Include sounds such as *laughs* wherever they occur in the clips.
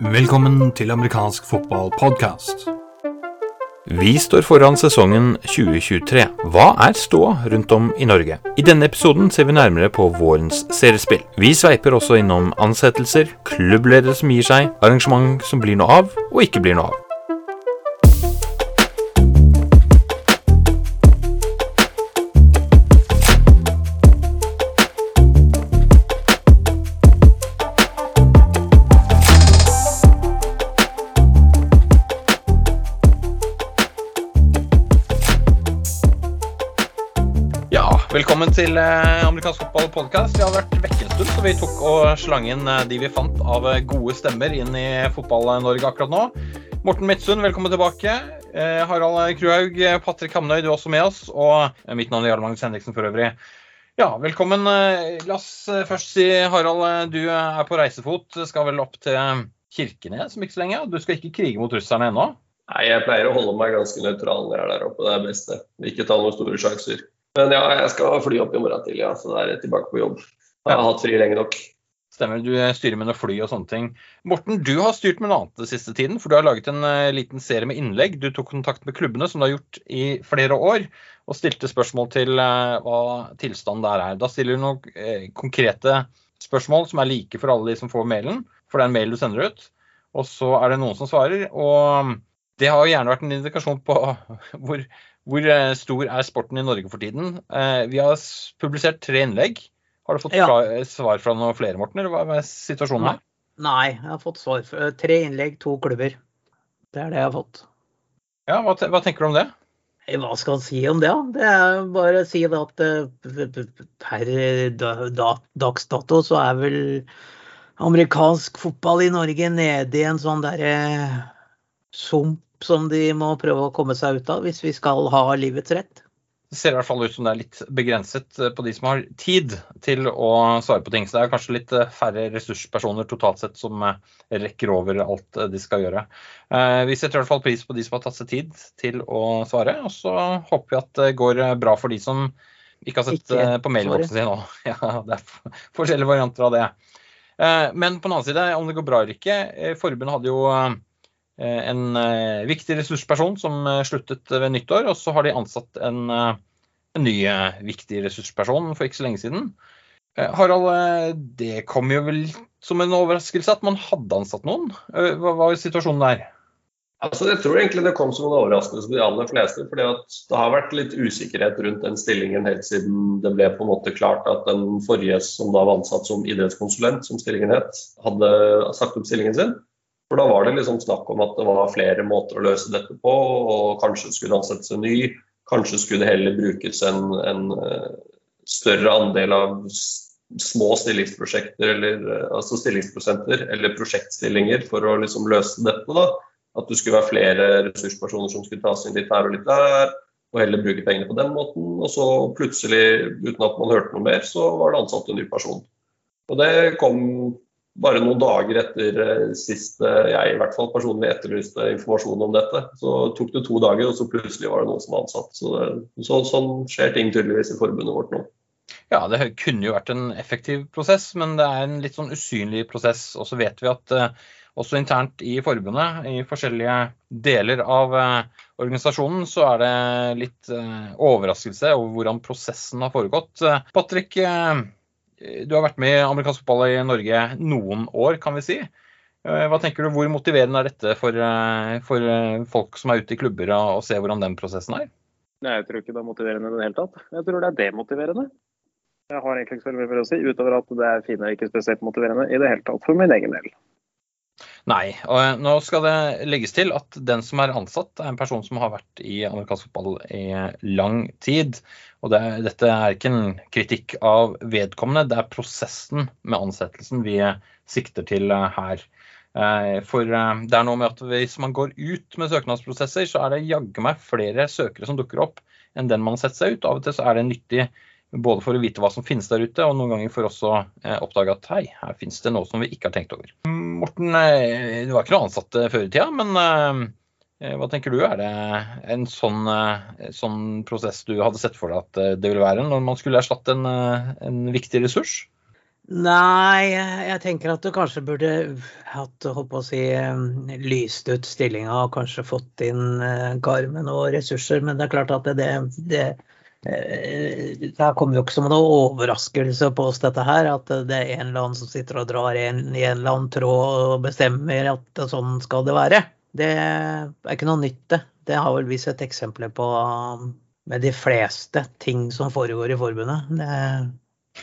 Velkommen til amerikansk fotballpodkast. Vi står foran sesongen 2023. Hva er ståa rundt om i Norge? I denne episoden ser vi nærmere på vårens seriespill. Vi sveiper også innom ansettelser, klubbledere som gir seg, arrangement som blir noe av og ikke blir noe av. velkommen til eh, amerikansk fotballpodkast. Vi har vært vekk en stund, så vi tok og slang inn eh, de vi fant av eh, gode stemmer inn i Fotball-Norge akkurat nå. Morten Midtsund, velkommen tilbake. Harald Kruhaug, Patrick Hamnøy, du er også med oss. Og mitt navn er Jarl Magnus Henriksen for øvrig. Ja, velkommen. La oss først si, Harald, du er på reisefot. Skal vel opp til Kirkenes om ikke så lenge. Du skal ikke krige mot russerne ennå? Nei, jeg pleier å holde meg ganske nøytral når jeg er der oppe. Det er best, det. Ikke ta noen store sjanser. Men ja, jeg skal fly opp i morgen tidlig, ja, så da er jeg tilbake på jobb. Jeg har hatt fri lenge nok. Stemmer, du styrer med noe fly og sånne ting. Morten, du har styrt med noe annet den siste tiden, for du har laget en eh, liten serie med innlegg. Du tok kontakt med klubbene, som du har gjort i flere år, og stilte spørsmål til eh, hva tilstanden der er. Da stiller du noen eh, konkrete spørsmål som er like for alle de som får mailen, for det er en mail du sender ut. Og så er det noen som svarer, og det har jo gjerne vært en indikasjon på *laughs* hvor, hvor eh, stor er sporten i Norge for tiden. Eh, Vi har publisert tre innlegg. Har du fått Ja. svar fra noen flere, Morten? Eller hva er situasjonen her? Nei, jeg har fått svar. eh, Tre innlegg, to klubber. Det er det jeg har fått. Ja, hva, hva tenker du om det? Eh, Hva skal jeg si om det? Det er bare å si at eh, per da- da- dags dato så er vel amerikansk fotball i Norge nede i en sånn derre sump som de må prøve å komme seg ut av hvis vi skal ha livets rett. Det ser i hvert fall ut som det er litt begrenset eh, på de som har tid til å svare på ting. Så det er kanskje litt eh, færre ressurspersoner totalt sett som eh, rekker over alt de skal gjøre. Vi setter i hvert fall pris på de som har tatt seg tid til å svare. Og så håper vi at det går bra for de som ikke har sett Ikke på mailboksen sin nå. *laughs* Ja, det er forskjellige varianter av det. Men på den annen side, om det går bra eller ikke Forbundet hadde jo en eh, viktig ressursperson som eh, sluttet ved nyttår, og så har de ansatt en, eh, en ny eh, viktig ressursperson for ikke så lenge siden. Eh, Harald, eh, det kom jo vel som en overraskelse at man hadde ansatt noen. Eh, Hva var situasjonen der? Altså, jeg tror egentlig det kom som en overraskelse for de aller fleste. fordi det har vært litt usikkerhet rundt den stillingen helt siden det ble på en måte klart at den forrige som da var ansatt som idrettskonsulent, som stillingen het, hadde sagt opp stillingen sin. For da var det liksom snakk om at det var flere måter å løse dette på, og kanskje skulle ansettes en ny. Kanskje skulle det heller brukes en, en eh, større andel av små stillingsprosjekter eller eh, altså stillingsprosenter eller prosjektstillinger for å liksom løse dette. da. At det skulle være flere ressurspersoner som skulle tas inn litt her og litt der, og heller bruke pengene på den måten. Og så plutselig, uten at man hørte noe mer, så var det ansatt en ny person. Og det kom bare noen dager etter eh, sist eh, jeg i hvert fall personlig etterlyste informasjon om dette. Så tok det to dager, og så plutselig var det noen som var ansatt. Så, det, så Sånn skjer ting tydeligvis i forbundet vårt nå. Ja, det kunne jo vært en effektiv prosess, men det er en litt sånn usynlig prosess. Og så vet vi at eh, også internt i forbundet, i forskjellige deler av eh, organisasjonen, så er det litt eh, overraskelse over hvordan prosessen har foregått. Eh, Patrick, du har vært med i amerikansk fotball i Norge noen år, kan vi si. Eh, Hva tenker du, Hvor motiverende er dette for, eh, for eh, folk som er ute i klubber, å ser se hvordan den prosessen er? Nei, jeg tror ikke det er motiverende i det hele tatt. Jeg tror det er demotiverende. Jeg har egentlig ikke så mye for å si, utover at det er fine ikke spesielt motiverende i det hele tatt, for min egen del. Nei. og eh, Nå skal det legges til at den som er ansatt, er en person som har vært i amerikansk fotball i lang tid. Og det, dette er ikke en kritikk av vedkommende, det er prosessen med ansettelsen vi sikter til eh, her. Eh, For eh, det er noe med at hvis man går ut med søknadsprosesser, så er det jaggu meg flere søkere som dukker opp enn den man har sett seg ut. Av og til så er det nyttig både for å vite hva som finnes der ute, og noen ganger for også å eh, oppdage at hei, her finnes det noe som vi ikke har tenkt over. Morten, eh, du var ikke noe ansatt eh, før i tida, men eh, hva tenker du? Er det en sånn, sånn prosess du hadde sett for deg at det ville være når man skulle erstatte en, en viktig ressurs? Nei, jeg tenker at du kanskje burde hatt holdt å si, lyst ut stillinga og kanskje fått inn karmen og ressurser. Men det er klart at det, det, det kommer jo ikke som noen overraskelse på oss, dette her. At det er en eller annen som sitter og drar en, i en eller annen tråd og bestemmer at sånn skal det være. Det er ikke noe nytt, det. Det har vel vi sett eksempler på med de fleste ting som foregår i forbundet. Det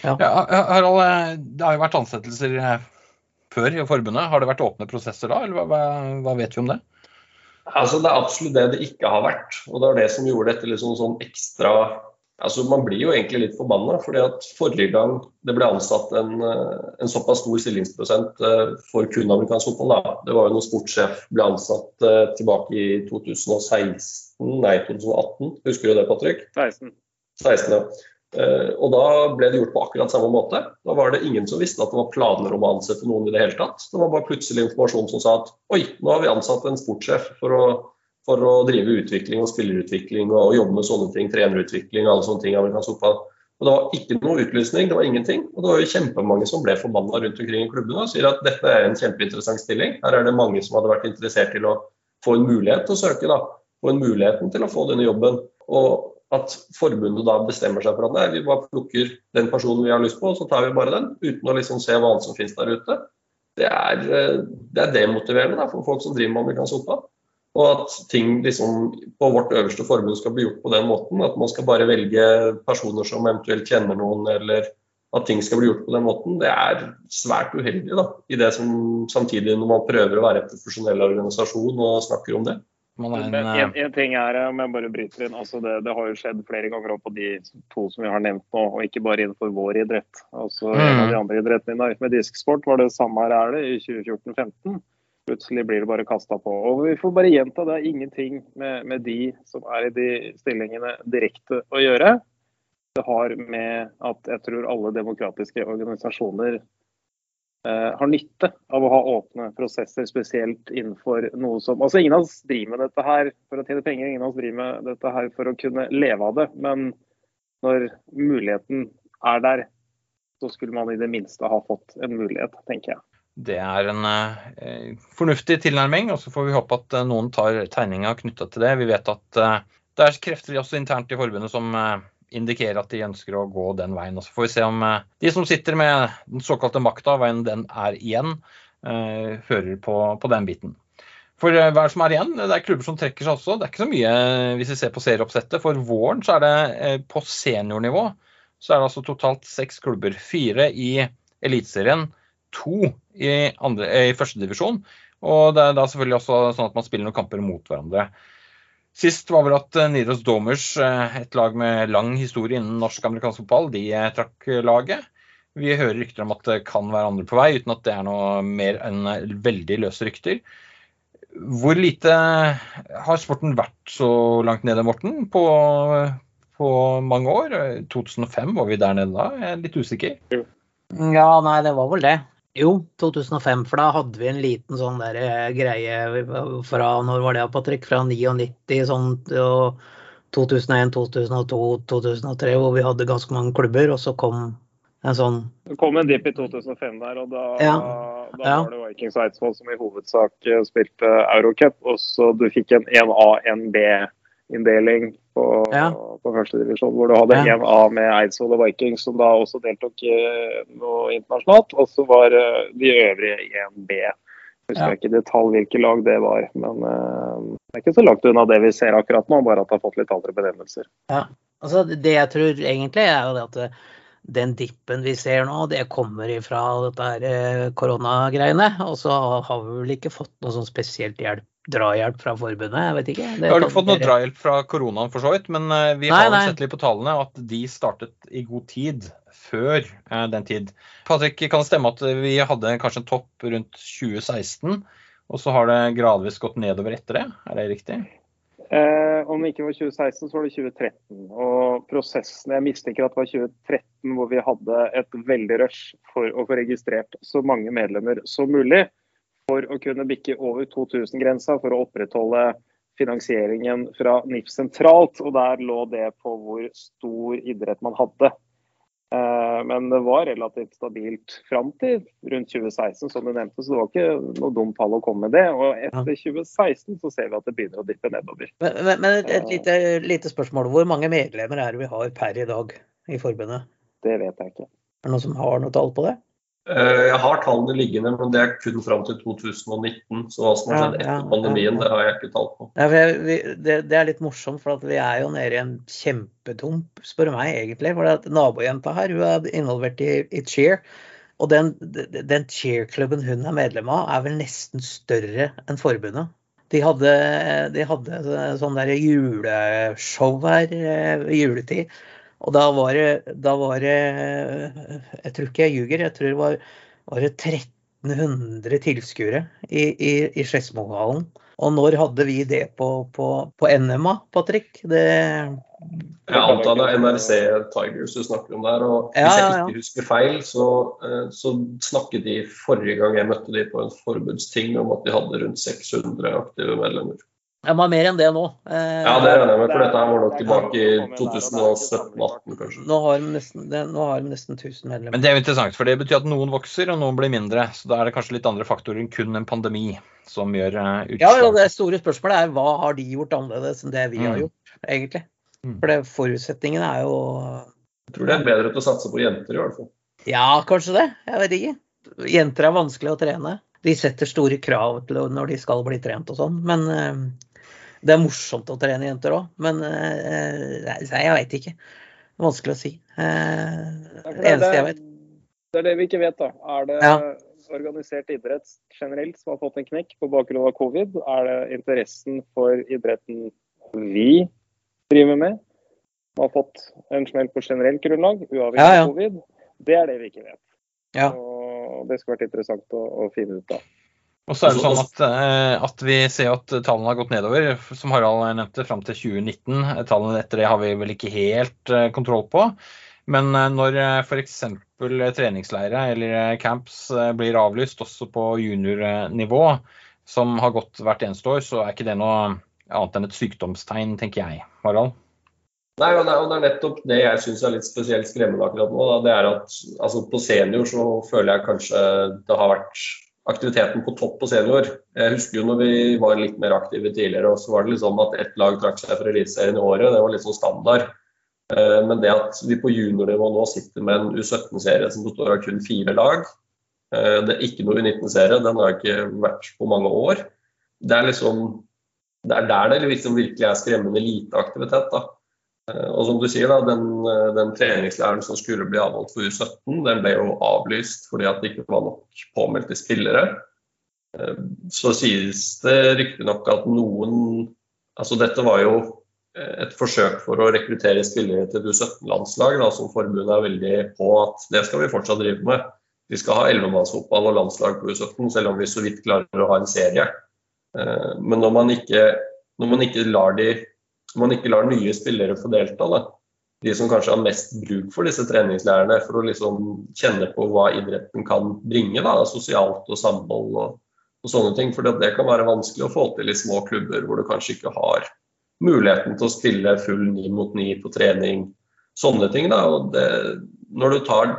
ja. ja, Harald, det har jo vært ansettelser eh, før i forbundet. Har det vært åpne prosesser da, eller hva, hva vet vi om det? Altså, Det er absolutt det det ikke har vært. Og det var det som gjorde dette liksom sånn ekstra altså Man blir jo egentlig litt forbanna. fordi at Forrige gang det ble ansatt en, eh, en såpass stor stillingsprosent eh, for kun amerikansk fotball, da. det var jo når sportssjef ble ansatt tilbake i 2016, nei 2018. Husker du det, Patrick? 16. 16 ja. Eh, og da ble det gjort på akkurat samme måte. Da var det ingen som visste at det var planer om å ansette noen i det hele tatt. Det var bare plutselig informasjon som sa at oi, nå har vi ansatt en sportssjef for å, for å drive utvikling og spillerutvikling og, jobbe med sånne ting, trenerutvikling og alle sånne ting. Og Det var ikke noe utlysning, det var ingenting. Og det var jo kjempemange som ble forbanna rundt omkring i klubbene og sier at dette er en kjempeinteressant stilling. Her er det mange som hadde vært interessert til å få en mulighet til å søke, da. Få en muligheten til å få denne jobben. Og at forbundet da bestemmer seg for at nei, vi bare plukker den personen vi har lyst på, og så tar vi bare den, uten å liksom se hva annet som finnes der ute. Det er, eh, det er demotiverende da, for folk som driver med amerikansk fotball. Og at ting liksom på vårt øverste forbund skal bli gjort på den måten. At man skal bare velge personer som eventuelt kjenner noen, eller at ting skal bli gjort på den måten, det er svært uheldig. da, i det som Samtidig når man prøver å være en profesjonell organisasjon og snakker om det. En, en, en, eh, ting er, om jeg bare bryter inn, altså det, det, har jo skjedd flere ganger på de to som vi har nevnt nå, og ikke bare innenfor vår idrett. Altså mm. En av de andre idrettene med disksport var det samme her er det i 2014-15. Plutselig blir det bare kasta på. Og vi får bare gjenta, det er ingenting med, med de som er i de stillingene direkte å gjøre. Det har med at jeg tror alle demokratiske organisasjoner Eh, har nytte av å ha åpne prosesser, spesielt innenfor noe som Altså, ingen av oss driver med dette her for å tjene penger, ingen av oss driver med dette her for å kunne leve av det. Men når muligheten er der, så skulle man i det minste ha fått en mulighet, tenker jeg. Det er en eh, fornuftig tilnærming, og så får vi håpe at eh, noen tar tegninga knytta til det. Vi vet at eh, det er krefter også internt i forbundet som eh, indikerer at de ønsker å gå den veien. Og så får vi se om eh, de som sitter med den såkalte makta, hva enn den er igjen, uh, hører på, på, den biten. For hva er det som er igjen? Det er klubber som trekker seg også. Det er ikke så mye hvis vi ser på serieoppsettet. For våren så er det på seniornivå så er det altså totalt seks klubber. Fire i Eliteserien, to i, andre, i førstedivisjon. Og det er da selvfølgelig også sånn at man spiller noen kamper mot hverandre. Sist var vel at Nidaros Domers, eh, et lag med lang historie innen norsk-amerikansk fotball, de eh, trakk laget. Vi hører rykter om at det kan være andre på vei, uten at det er noe mer enn veldig løse rykter. Hvor lite har sporten vært så langt nede, Morten, på, på mange år? 2005, var vi der nede da? Jeg er litt usikker. Ja, nei, det var vel det. Jo, 2005, for da hadde vi en liten sånn der eh, greie fra når var det, Patrick? Fra 99 sånn og 2001, 2002, 2003, hvor vi hadde ganske mange klubber, og så kom en sånn Det kom en dipp i 2005 der, og da, ja. da ja. var det Vikings Eidsvoll som i hovedsak eh, spilte Eurocup. Og så du fikk en 1A, 1B-inndeling på, ja. på førstedivisjon, hvor du hadde én ja. A med Eidsvoll og Vikings, som da også deltok i noe internasjonalt. Og så var eh, de øvrige i en B. Husker ja. ikke i detalj hvilke lag det var, men uh, det er ikke så langt unna det vi ser akkurat nå, bare at det har fått litt andre benevnelser. Ja, altså Det jeg tror egentlig er jo at eh, den dippen vi ser nå, det kommer ifra dette her koronagreiene. Og så har vi vel ikke fått noe sånn spesielt hjelp drahjelp fra forbundet? Jeg vet ikke. Det har ikke fått noe drahjelp fra koronaen for så vidt, men eh, vi nei, har nei. sett litt på tallene at de startet i god tid før eh, den tid. Patrick, kan det stemme at vi hadde kanskje en topp rundt 2016, og så har det gradvis gått nedover etter det? Er det riktig? Eh, om det ikke var 2016, så var det 2013. Og prosessen Jeg mistenker at det var 2013 hvor vi hadde et veldig rush for å få registrert så mange medlemmer som mulig for å kunne bikke over 2000-grensa for å opprettholde finansieringen fra NIF sentralt. Og der lå det på hvor stor idrett man hadde. Eh, men det var relativt stabilt fram til rundt 2016, som du nevnte. Så det var ikke noe dumt tall å komme med det. Og etter 2016 så ser vi at det begynner å dippe nedover. Men, men, men et, et lite, lite, spørsmål. Hvor mange medlemmer er det vi har per i dag i forbundet? Det vet jeg ikke. Er det noen som har noe tall på det? Eh, jeg har tallene liggende, men det er kun fram til 2019. Så hva som har skjedd etter pandemien, det har jeg ikke tall på. Det, det, er litt morsomt, for vi er jo nede i en kjempedump, spør meg egentlig. For at nabojenta her hun er involvert i, i cheer. Og den, den cheer-klubben hun er medlem av, er vel nesten større enn forbundet. De hadde, de hadde sånn der juleshow her eh, i juletid og da var det, da var det Jeg tror ikke jeg ljuger, jeg tror det var, var det 1300 tilskuere i, i, i Skedsmohallen. Og når hadde vi det på, på, på NMA, Patrick? Det det er NRC Tigers du snakker om der. og Hvis ja, ja, ja. jeg ikke husker feil, så, eh, så, snakket de forrige gang jeg møtte de på en forbudsting om at de hadde rundt 600 aktive medlemmer. Jeg har ha mer enn det nå. Eh, ja, det regner jeg med, for dette var nok tilbake i 2017-2018 kanskje. Nå har, de nesten, nå har de nesten 1000 medlemmer. Men det er jo interessant, for det betyr at noen vokser og noen blir mindre. Så da er det kanskje litt andre faktorer enn kun en pandemi som gjør utslag. Ja, og det store spørsmålet er hva har de gjort annerledes enn det vi mm. har gjort, egentlig. Mm. For det, forutsetningen er jo Jeg tror det er bedre til å satse på jenter i hvert fall. Ja, kanskje det. Jeg vet ikke. Jenter er vanskelig å trene. De setter store krav til når de skal bli trent og sånn. Men uh, det er morsomt å trene jenter òg, men uh, jeg veit ikke. Vanskelig å si. Uh, det eneste jeg vet. Det er det vi ikke vet, da. Er det ja. organisert idrett generelt som har fått en knekk på bakgrunn av covid? Er det interessen for idretten vi driver med, som har fått en smell på generelt grunnlag, uavhengig ja, ja. av covid? Det er det vi ikke vet. Ja. Og det skulle vært interessant å, å finne ut av. Og så er det sånn at, eh, at, vi ser at tallene har gått nedover, som Harald nevnte, fram til 2019. Tallene etter det har vi vel ikke helt eh, kontroll på. Men eh, når f.eks. treningsleire eller camps blir avlyst også på juniornivå, som har gått hvert eneste år, så er ikke det noe annet enn et sykdomstegn, tenker jeg. Harald? Nei, og det er nettopp det jeg syns er litt spesielt skremmende akkurat nå. Da. Det er at altså, På senior så føler jeg kanskje det har vært aktiviteten på topp på senior. Jeg husker jo når vi var litt mer aktive tidligere, og så var det sånn at ett lag trakk seg for Eliteserien i året. Det var litt sånn standard. Eh, men det at vi på juniornivå nå sitter med en U17-serie som består av kun fire lag, eh, det er ikke noe U19-serie, den har ikke vært på mange år. Det er liksom det er der det liksom virkelig er skremmende lite aktivitet. da. Eh, og som du sier, da, den, eh, den treningslæren som skulle bli avholdt for U17, den ble jo avlyst fordi at det ikke var nok påmeldte spillere. Eh, så sies det riktignok at noen Altså dette var jo et forsøk for å rekruttere spillere til U17-landslag, som forbundet er veldig på at det skal vi fortsatt drive med. Vi skal ha ellevemannsfotball og landslag på U17, selv om vi så vidt klarer å ha en serie. Men når man ikke, når man ikke lar de man ikke lar nye spillere få delta. Da. De som kanskje har mest bruk for disse treningslærerne, for å liksom kjenne på hva idretten kan bringe, da, sosialt og samhold og, og sånne ting. For det kan være vanskelig å få til i små klubber hvor du kanskje ikke har muligheten til å spille full ni mot ni på trening. Sånne ting. da, og det, Når du tar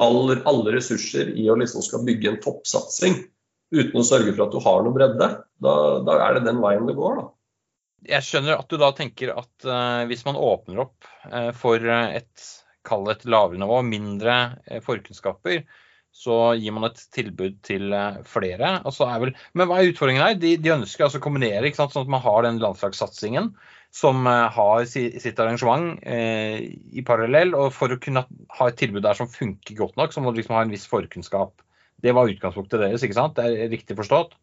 alle, alle ressurser i å liksom skal bygge en toppsatsing uten å sørge for at du har noe bredde, da, da er det den veien det går. da jeg skjønner at du da tenker at uh, hvis man åpner opp uh, for et kall et lavere nivå, mindre uh, forkunnskaper, så gir man et tilbud til flere. Vel, men hva er utfordringen her? De, de ønsker altså å kombinere, sånn at man har den landslagssatsingen som har sitt arrangement i parallell. Og for å kunne ha et tilbud der som funker godt nok, så må du liksom ha en viss forkunnskap. Det var utgangspunktet deres, ikke sant? Det er riktig forstått?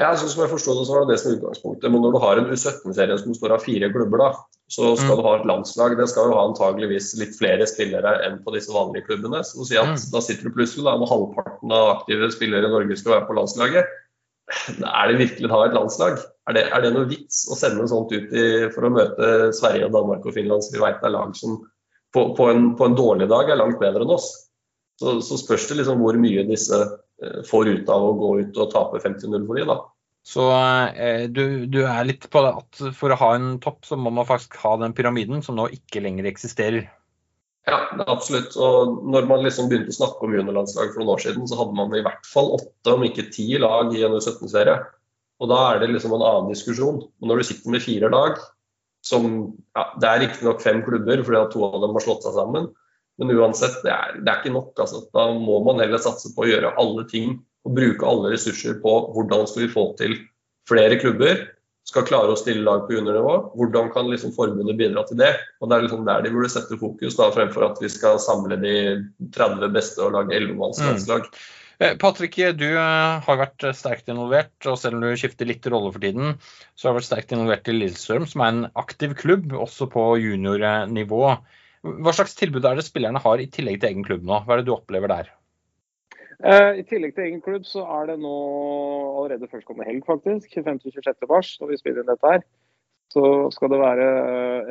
Ja, så som jeg forstår det, så var det det som utgangspunktet. Men når du har en U17-serie som består av fire klubber, da, så skal mm. du ha et landslag. Det skal jo ha antageligvis litt flere spillere enn på disse vanlige klubbene. Så si at mm. Da sitter du plutselig da, med halvparten av aktive spillere i Norge skal være på landslaget. Er det virkelig ha et landslag? Er det, er det noe vits å sende sånt ut i, for å møte Sverige, Danmark og Finland, som vi vet er lag som på, på, en, på, en, dårlig dag er langt bedre enn oss? Så, så spørs det liksom hvor mye disse får ut av å gå ut og tape 50-0 for dem. da. Så eh, du, du, er litt på at for å ha en topp, så må man faktisk ha den pyramiden som nå ikke lenger eksisterer. Ja, absolutt. Og når man liksom begynte å snakke om juniorlandslag for noen år siden, så hadde man i hvert fall åtte, om ikke ti lag i en U17-serie. Og da er det liksom en annen diskusjon. Og når du sitter med fire lag, som ja, Det er riktignok fem klubber, fordi to av dem har slått seg sammen. Men uansett, det er, det er ikke nok. Altså. Da må man heller satse på å gjøre alle ting og bruke alle ressurser på hvordan skal vi få til flere klubber skal klare å stille lag på juniornivå. Hvordan kan liksom forbundet bidra til det? Og Det er liksom der de burde sette fokus, da, fremfor at vi skal samle de 30 beste og lage 11-mannslag. Mm. Eh, Patrick, du eh, har vært sterkt involvert, og selv om du skifter litt rolle for tiden, så har du vært sterkt involvert i Lillestrøm, som er en aktiv klubb, også på juniornivå. Hva slags tilbud er det spillerne har i tillegg til egen klubb nå? Hva er det du opplever der? Uh, I tillegg til egen klubb så er det nå allerede førstkommende helg, faktisk. 25.-26. mars, når vi spiller inn dette her. Så skal det være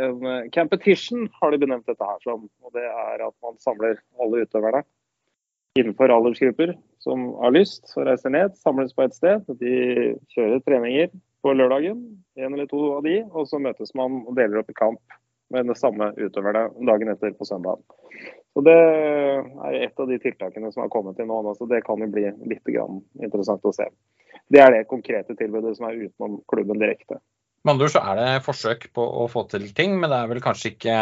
en competition, har de benevnt dette her som. Og det er at man samler alle utøverne innenfor aldersgrupper som har lyst og reiser ned, samles på et sted. De kjører treninger på lørdagen, en eller to av de, og så møtes man og deler opp i kamp med det samme utøverne dagen etter på søndag. Så Det er et av de tiltakene som har kommet til nå. så Det kan jo bli litt interessant å se. Det er det konkrete tilbudet som er utenom klubben direkte. Med andre ord så er det forsøk på å få til ting, men det er vel kanskje ikke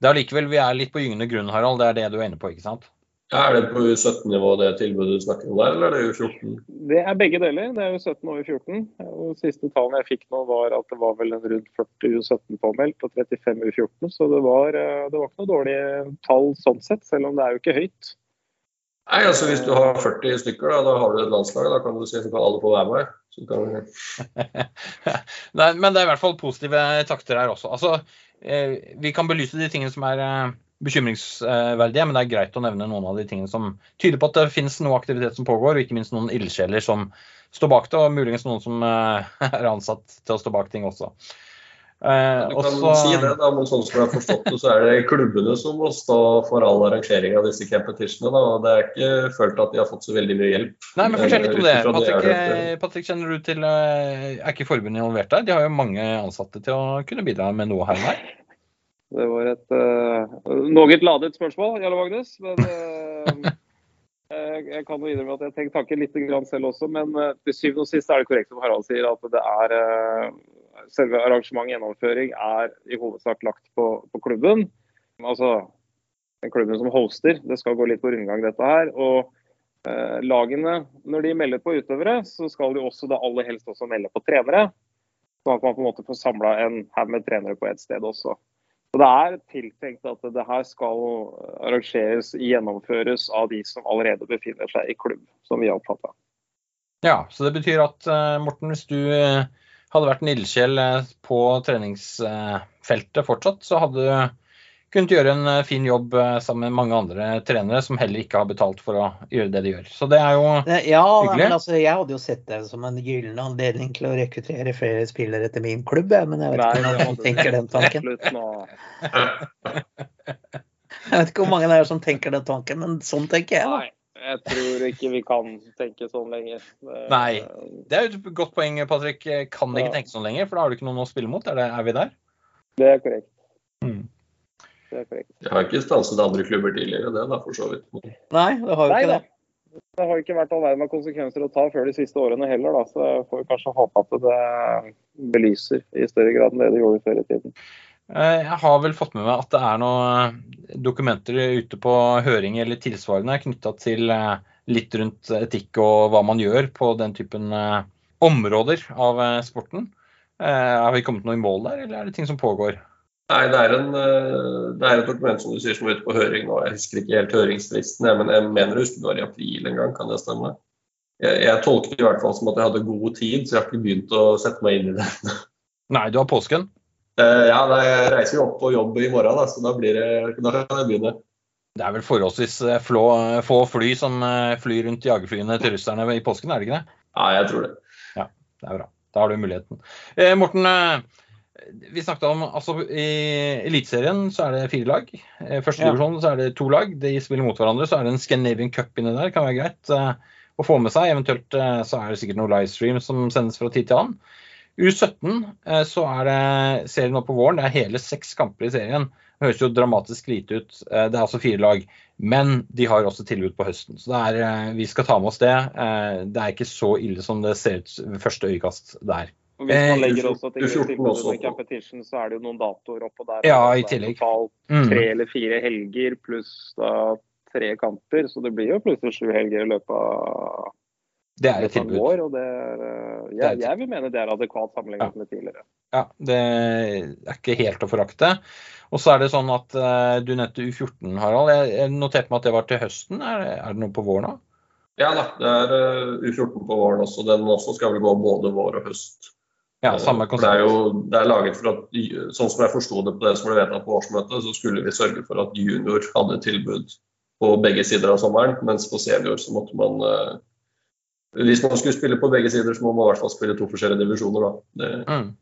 Det er allikevel vi er litt på gyngende grunn, Harald. Det er det du er inne på, ikke sant? Er det på U17-nivå det tilbudet du snakker om der, eller er det U14? Det er begge deler. Det er U17 og U14. Og siste tallene jeg fikk nå var at det var vel rundt 40 U17 påmeldt og 35 U14. Så det var, eh, det var ikke noe dårlig tall sånn sett, selv om det er jo ikke høyt. Nei, altså Hvis du har 40 stykker, da, da har du et landslag. Da kan du si at alle får være med. *laughs* Nei, men det er i hvert fall positive takter her også. Altså, eh, vi kan belyse de tingene som er eh, bekymringsverdige, men det er greit å nevne noen av de tingene som tyder på at det finnes noe aktivitet som pågår, og ikke minst noen ildsjeler som står bak det, og muligens noen som eh, *laughs* er ansatt til å stå bak ting også. Eh, du kan også, si det, da, men sånn som jeg har forstått det, så er det klubbene som må stå for all arrangering av disse competitionene. Da. Det er ikke følt at de har fått så veldig mye hjelp. Nei, men Fortell litt om det. Patrick, det Patrick, kjenner du til, Er ikke forbundet involvert der? De har jo mange ansatte til å kunne bidra med noe her og der? Det var et uh, noe ladet spørsmål, Jarle Magnus. Men uh, *laughs* jeg kan jo innrømme at jeg tenker tanken litt selv også. Men uh, til syvende og sist er det korrekt som Harald sier, at det er uh, selve arrangement gjennomføring er i hovedsak lagt på, på, klubben. Altså den klubben som hoster. Det skal gå litt på rundgang, dette her. Og lagene, når de melder på utøvere, så skal de også da aller helst også melde på trenere. Sånn at man på en måte får samla en haug med trenere på ett sted også. Så Det er tiltenkt at det her skal arrangeres, gjennomføres av de som allerede befinner seg i klubb, som vi har oppfatta. Ja, så det betyr at eh, Morten, hvis du eh, hadde vært en ildsjel eh, på treningsfeltet fortsatt, så hadde du kunnet gjøre en eh, fin jobb eh, sammen med mange andre trenere som heller ikke har betalt for å gjøre det de gjør. Så det er jo ja, hyggelig. Men altså, jeg hadde jo sett det som en gyllen anledning til å rekruttere flere spillere til min klubb, men jeg vet ikke om noen tenker den tanken. *laughs* Jeg vet ikke hvor mange det er som tenker den tanken, men sånn tenker jeg. Nei. Jeg tror ikke vi kan tenke sånn lenger. Nei. Det er jo et godt poeng, Patrick. Kan ikke tenke sånn lenger, for da har du ikke noen å spille mot. Er, det, er vi der? Det er korrekt. Mm det er korrekt. Jeg har ikke stanset andre klubber tidligere, det da, for så vidt. Nei, det har jo ikke det. Det har ikke vært all verden av konsekvenser å ta før de siste årene heller, da. Så får vi kanskje håpe at det belyser i større grad enn det det gjorde før i tiden. Eh, jeg har vel fått med meg at det er noen dokumenter ute på høring eller tilsvarende knytta til eh, litt rundt etikk og hva man gjør på den typen eh, områder av sporten. Har vi kommet noe i mål der, eller er det ting som pågår? Nei, det er, en, eh, det er, et dokument som du sier som er ute på høring nå. Jeg husker ikke helt høringsfristen, men jeg mener husker det var i april en gang. Kan det stemme? Jeg, jeg tolker det i hvert fall som at jeg hadde god tid, så jeg har ikke begynt å sette meg inn i det. Nei, du har påsken? Uh, ja, jeg reiser jo opp på jobb i morgen, da, så da, blir det, da kan jeg begynne. Det er vel forholdsvis eh, flå, få fly som flyr rundt jagerflyene til russerne i påsken, er det ikke det? Ja, jeg tror det. Ja, det er bra. Da har du muligheten. Eh, Morten, vi snakket om altså I Eliteserien så er det fire lag. I første divisjon så er det to lag. De spiller mot hverandre. Så er det en Scandinavian Cup inni der. Kan være greit uh, å få med seg. Eventuelt uh, så er det sikkert noe livestream som sendes fra tid til annen. U17 eh, så er det serien nå på våren. Det er hele seks kamper i serien. Det høres jo dramatisk lite ut. Eh, det er altså fire lag. Men de har også tilbud på høsten. Så er, eh, vi skal ta med oss det. Det er ikke så ille som det ser ut ved første øyekast der. Og hvis man legger også til tilbudet med competition, så er det jo noen datoer oppå der. Ja, i tillegg. Totalt mm. tre eller fire helger pluss da tre kamper. Så det blir jo plutselig sju helger i løpet av det er et tilbud. År, og det er, eh, jeg, jeg, vil mene det er adekvat sammenlignet ja. med tidligere. Ja, det er ikke helt å forakte. Og så er det sånn at uh, du nevnte U14, Harald. Jeg noterte meg at det var til høsten. Er, er det noe på våren da? Ja da, det er uh, U14 på våren også. Den også skal vel gå både vår og høst. Ja, samme konsept. Det er jo det er laget for at, Sånn som jeg forsto det på det som ble vedtatt på årsmøtet, så skulle vi sørge for at junior hadde tilbud på begge sider av sommeren, mens på senior så måtte man uh, hvis man skulle spille på begge sider, så må man i hvert fall spille to forskjellige divisjoner. da. Mm.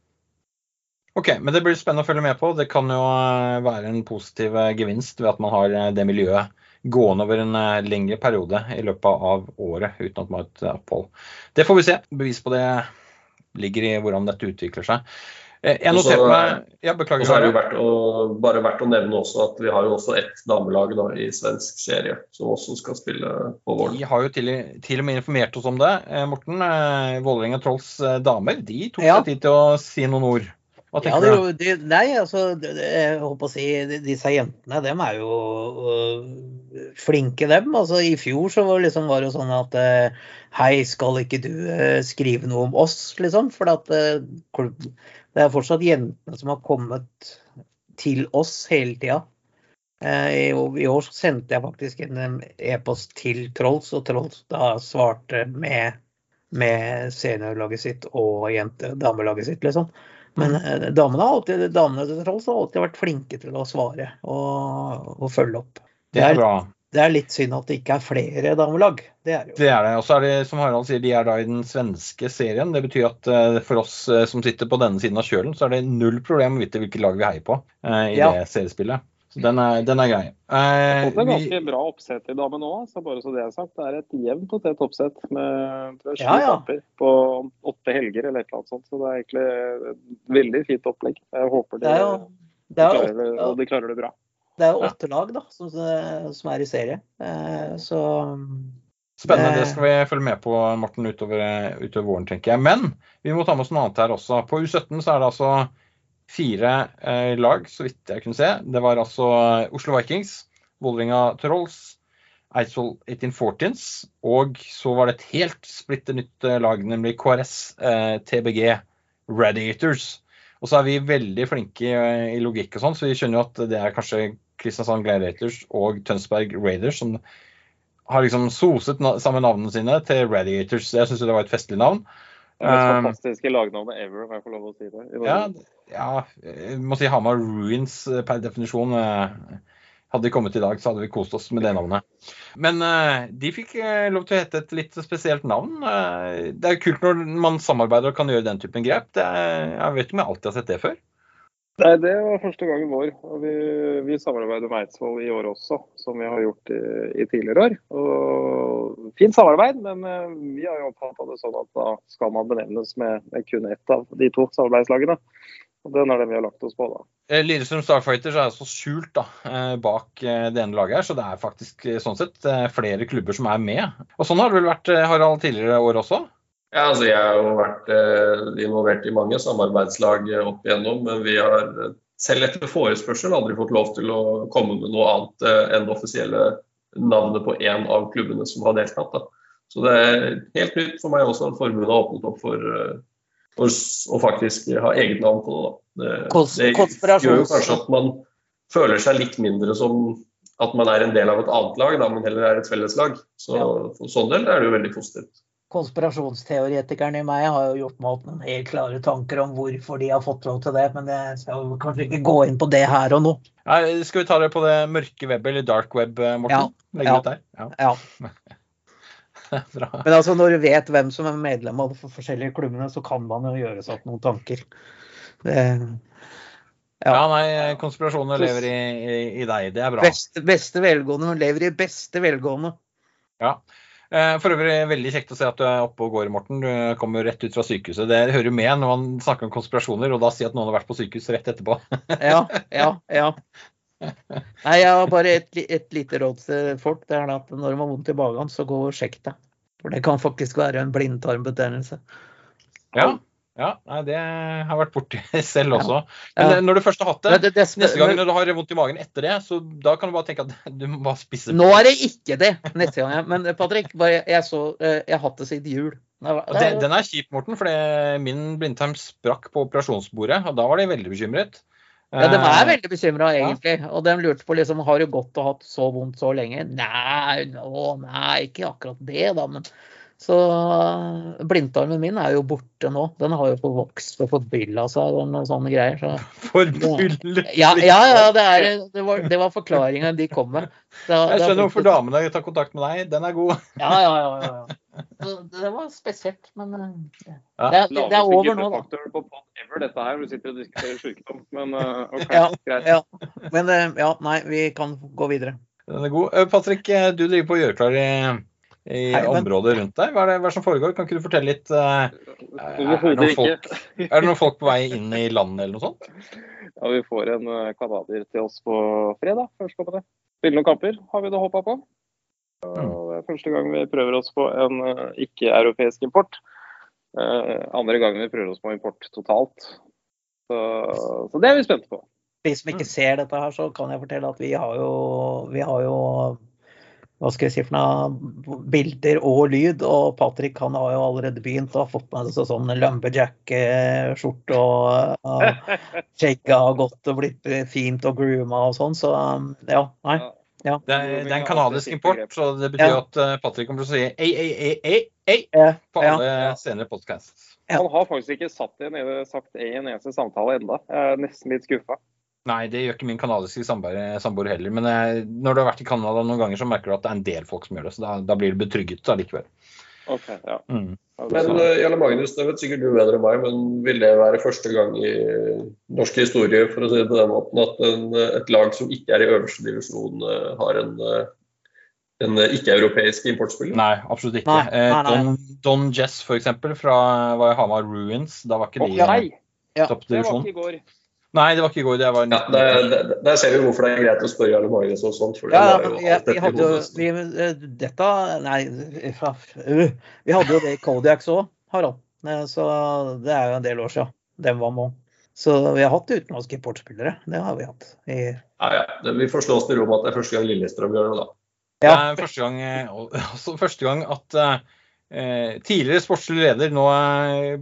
Ok, men Det blir spennende å følge med på. Det kan jo eh, være en positiv eh, gevinst ved at man har eh, det miljøet gående over en lengre periode i løpet av året uten at man har et opphold. Det får vi se. Bevis på det ligger i hvordan dette utvikler seg. Eh, jeg noterte meg ja, Beklager. Og så er det jo verdt å, bare verdt å nevne også at vi har jo også ett damelag da, i svensk serie som også skal spille på våren. Vi har jo til, til, og med informert oss om det. Eh, Morten, eh, Vålerenga Trolls damer de tok ja. seg tid til å si noen ord. Ja, det, du? nei, altså, jeg håper å si disse jentene, dem er jo uh, flinke, dem. Altså, I fjor så var, liksom, var det sånn at uh, hei, skal ikke du uh, skrive noe om oss, liksom? For at det er fortsatt jentene som har kommet til oss hele tida. Eh, I år sendte jeg faktisk en e-post til Trolls, og Trolls da svarte med, med seniorlaget sitt og jente, damelaget sitt, liksom. Men mm. eh, damene, har alltid, damene til tross har alltid vært flinke til å svare og, og følge opp. Det er bra. Det er litt synd at det ikke er flere damelag. Det er det jo. Det er det. Og så er det, som Harald sier, de er da i den svenske serien. Det betyr at uh, for oss uh, som sitter på denne siden av kjølen, så er det null problem å vite hvilket lag vi heier på i ja. det seriespillet. Så den er, den er grei. Uh, det er ganske vi... bra oppsett i damen òg, så bare så det er sagt. Det er et jevnt og tett oppsett med sju ja, ja. kamper på åtte helger eller et eller annet sånt. Så det er egentlig et veldig fint opplegg. Jeg håper de, det er jo, det er de klarer, det, og de klarer det bra. Det er jo åtte lag da, som, som, er i serie. Eh, så Spennende. Det skal vi følge med på Morten, utover, utover, våren, tenker jeg. Men vi må ta med oss noe annet her også. På U17 så er det altså fire eh, lag, så vidt jeg kunne se. Det var altså Oslo Vikings, Vålerenga Trolls, Eidsvoll 1814s, og så var det et helt splitter nytt eh, lag, nemlig KRS eh, TBG Radiators. Og så er vi veldig flinke i, i logikk og sånn, så vi skjønner jo at det er kanskje Kristiansand Gladiators og Tønsberg Raiders som har liksom soset sammen navnene sine til Radiators. Jeg syns det var et festlig navn. Det mest um, fantastiske lagnavnet ever, om jeg får lov å si det. Ja, ja, jeg må si Hamar Ruins eh, per definisjon. Eh, hadde de kommet i dag, så hadde vi kost oss med det navnet. Men uh, de fikk lov til å hete et litt spesielt navn. Det er kult når man samarbeider og kan gjøre den typen grep. Er, jeg vet ikke om jeg alltid har sett det før. Nei, Det var første gangen vår. og Vi, vi samarbeider med Eidsvoll i år også, som vi har gjort i, i tidligere år. Og Fint samarbeid, men uh, vi har jo oppfatta det sånn at da skal man benevnes med, med, kun ett av de to samarbeidslagene. Og Den er den vi har lagt oss på, da. Eh, Lillestrøm Starfighters er altså skjult da, eh, bak det ene laget her, så det er faktisk sånn sett flere klubber som er med. Og Sånn har det vel vært Harald, tidligere år også? Ja, altså Jeg har jo vært eh, involvert i mange samarbeidslag eh, opp igjennom, men vi har eh, selv etter forespørsel aldri fått lov til å komme med noe annet eh, enn det offisielle navnet på én av klubbene som har deltatt. Da. Så det er helt nytt for meg også at forbundet har åpnet opp for, for å faktisk ha eget navn på det. Da. Det, det gjør jo kanskje at man føler seg litt mindre som at man er en del av et annet lag, da, men heller er et felleslag. Så for sånn del er det jo veldig positivt konspirasjonsteoretikeren i meg har jo gjort meg opp noen helt klare tanker om hvorfor de har fått lov til det, men jeg skal kanskje ikke gå inn på det her og nå. Nei, skal vi ta det på det mørke web eller dark web, eh, Morten? Ja. ja. ja. *laughs* men altså når du vet hvem som er medlem av de forskjellige klubbene, så kan man jo gjøre seg opp noen tanker. Det, ja. ja. nei, konspirasjoner lever i, i, i, deg. Det er bra. Beste, beste velgående lever i beste velgående. Ja. Eh, For øvrig veldig kjekt å se at du er oppe og går, Morten. Du kommer rett ut fra sykehuset. Det hører jo med når man snakker om konspirasjoner, og da si at noen har vært på sykehus rett etterpå. *laughs* Ja, ja, ja. Nei, jeg har bare et, et lite råd til folk. Det er at når de har vondt i magen, så gå og sjekk deg. For det kan faktisk være en blindtarmbetennelse. Ja, ja nei, det har jeg vært borti *laughs* selv også. Ja. Men når du først har hatt det, Men det, det, neste gang når du har vondt i magen etter det, så da kan du bare tenke at *laughs* du må bare spise nå er det ikke det neste gang. Men Patrick, bare, jeg, så, eh, jeg har hatt det siden jul. Det, Den er kjip, Morten, for min blindtarm sprakk på operasjonsbordet, og da var de veldig bekymret. Ja, de er Eh, veldig bekymra, egentlig. Og de lurte på liksom, har du gått og hatt så vondt så lenge. Nei, nå, nei, ikke akkurat det, da. Men så eh, blindtarmen min er jo borte nå. Den har jo forvokst og forbylla seg og noen sånne greier. Så. *laughs* Forbudt. Ja, ja, ja det, er, det, var, det var forklaringa de kom med. Det, Jeg skjønner hvorfor damene tar kontakt med deg. Den er god. *laughs* Ja, ja, ja. ja, ja. Så Det var spesielt, men eh, det, er- det, det er over nå, da. På ever, dette her, du sitter og diskuterer sykdom. Men eh, OK, Ja, greit. ja. Men eh, ja, nei, vi kan gå videre. Den er god. Eh, Patrick, eh, du driver på å gjøre klar i, i Hei, men- området rundt deg. Hva er, det, hva er det som foregår? Kan ikke du fortelle litt? Uh, er det folk, er det noen folk på vei inn i landet eller noe sånt? Ja, vi får en uh, canadier til oss på fredag. Førstkommende. Spille noen kamper har vi da håpa på. Og Det er første gang vi prøver oss på en eh, ikke-europeisk import. Uh, andre gangen vi prøver oss på import totalt. Så, så det er vi spente på. De som ikke ser dette her, så kan jeg fortelle at vi har jo, vi har jo hva skal jeg si for noe, bilder og lyd. Og Patrick han har jo allerede begynt og har fått med seg sånn lumberjack-skjorte. Og uh, shaka har gått og blitt fint og grooma og sånn. Så um, ja, nei. Ja. Det er, det er en kanadisk import, så det betyr Ja. at eh, Patrick kommer til å si ei, ei, ei, ei, ei på på ja. alle senere podcasts. Ja. Han har faktisk ikke satt en, sagt i en eneste samtale enda. Jeg er nesten litt skuffa. Nei, det gjør ikke min kanadiske samboer samboer heller. Men eh, når du har vært i Canada noen ganger, så merker du at det er en del folk som gjør det. Så da, da blir du betrygget allikevel. OK, ja. Mm. Men uh, Jarle Magnus, det vet sikkert du bedre enn meg, men vil det være første gang i norsk historie for å si det på den måten, at en, eh, et lag som ikke er i øverste divisjon, eh, har en, eh, en eh, ikke-europeisk importspiller? Nei, absolutt ikke. Nei, nei, Eh, nei. Don, Don Jess, for eksempel, fra var Hamar Ruins. Da var ikke de i! Ja. Det var ikke i går. Nei, det var ikke i går. Det var Ja, der, der, der ser vi hvorfor det er greit å spørre Jarle Magnus og sånt. For det var jo men alt vi dette i hadde jo hodet. vi, eh, Dette Nei, fra, vi hadde jo det i Kodiaks òg, Harald. Eh, Så det er jo en del år siden. Den var med. Så vi har hatt utenlandske importspillere. Det har vi hatt. I, Ja, ja. Vi får slå oss til ro med at det er første gang Lillestrøm gjør det, da. Det er første gang, eh, også *laughs* første gang at eh, tidligere sportslig leder, nå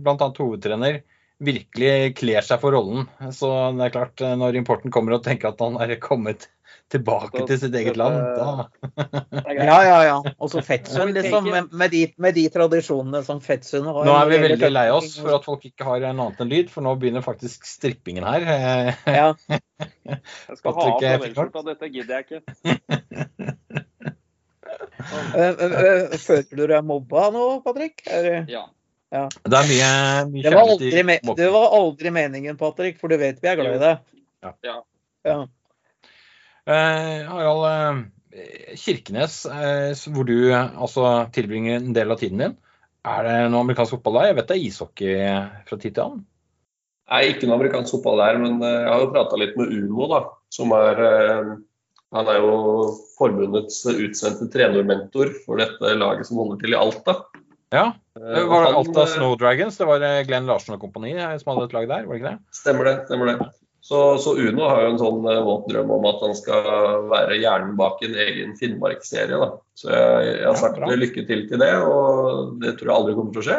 bl.a. hovedtrener, virkelig kler seg for rollen. Så det er klart, eh, når importen kommer og tenker at han er kommet tilbake til sitt eget land, da Det er greit. ja, ja. ja. Og så *laughs* Fettsund, liksom. Med, de, med de tradisjonene som Fettsund har. Nå er vi veldig lei oss for at folk ikke har en annet enn lyd, for nå begynner faktisk strippingen her. Eh, ja. *laughs* Jeg skal ha av skjorta. Dette gidder jeg ikke. Øh, *laughs* øh, Føler du deg mobba nå, Patrick? Er, det- Ja. Det er mye, mye det, var aldri, det var aldri meningen, Patrick, for du vet vi er glad i det. Ja. Ja. Ja. Eh, Harald, eh, Kirkenes, eh, hvor du eh, altså tilbringer en del av tiden din. Er det noe amerikansk fotball der? Jeg vet det er ishockey fra tid til annen. Nei, ikke noe amerikansk fotball der, men eh, jeg har jo prata litt med Uno, da. Som er eh, Han er jo forbundets utsendte trenermentor for dette laget som holder til i Alta. Ja, Eh, det var han, Alta eh, Snow Dragons. Det var eh, Glenn Larsen og kompani som hadde et lag der, var det ikke det? Stemmer det. stemmer det. Så, så Uno har jo en sånn våt drøm om at han skal være hjernen bak en egen Finnmarksserie. da. Så jeg, jeg har sagt ja, lykke til til det, og det tror jeg aldri kommer til å skje.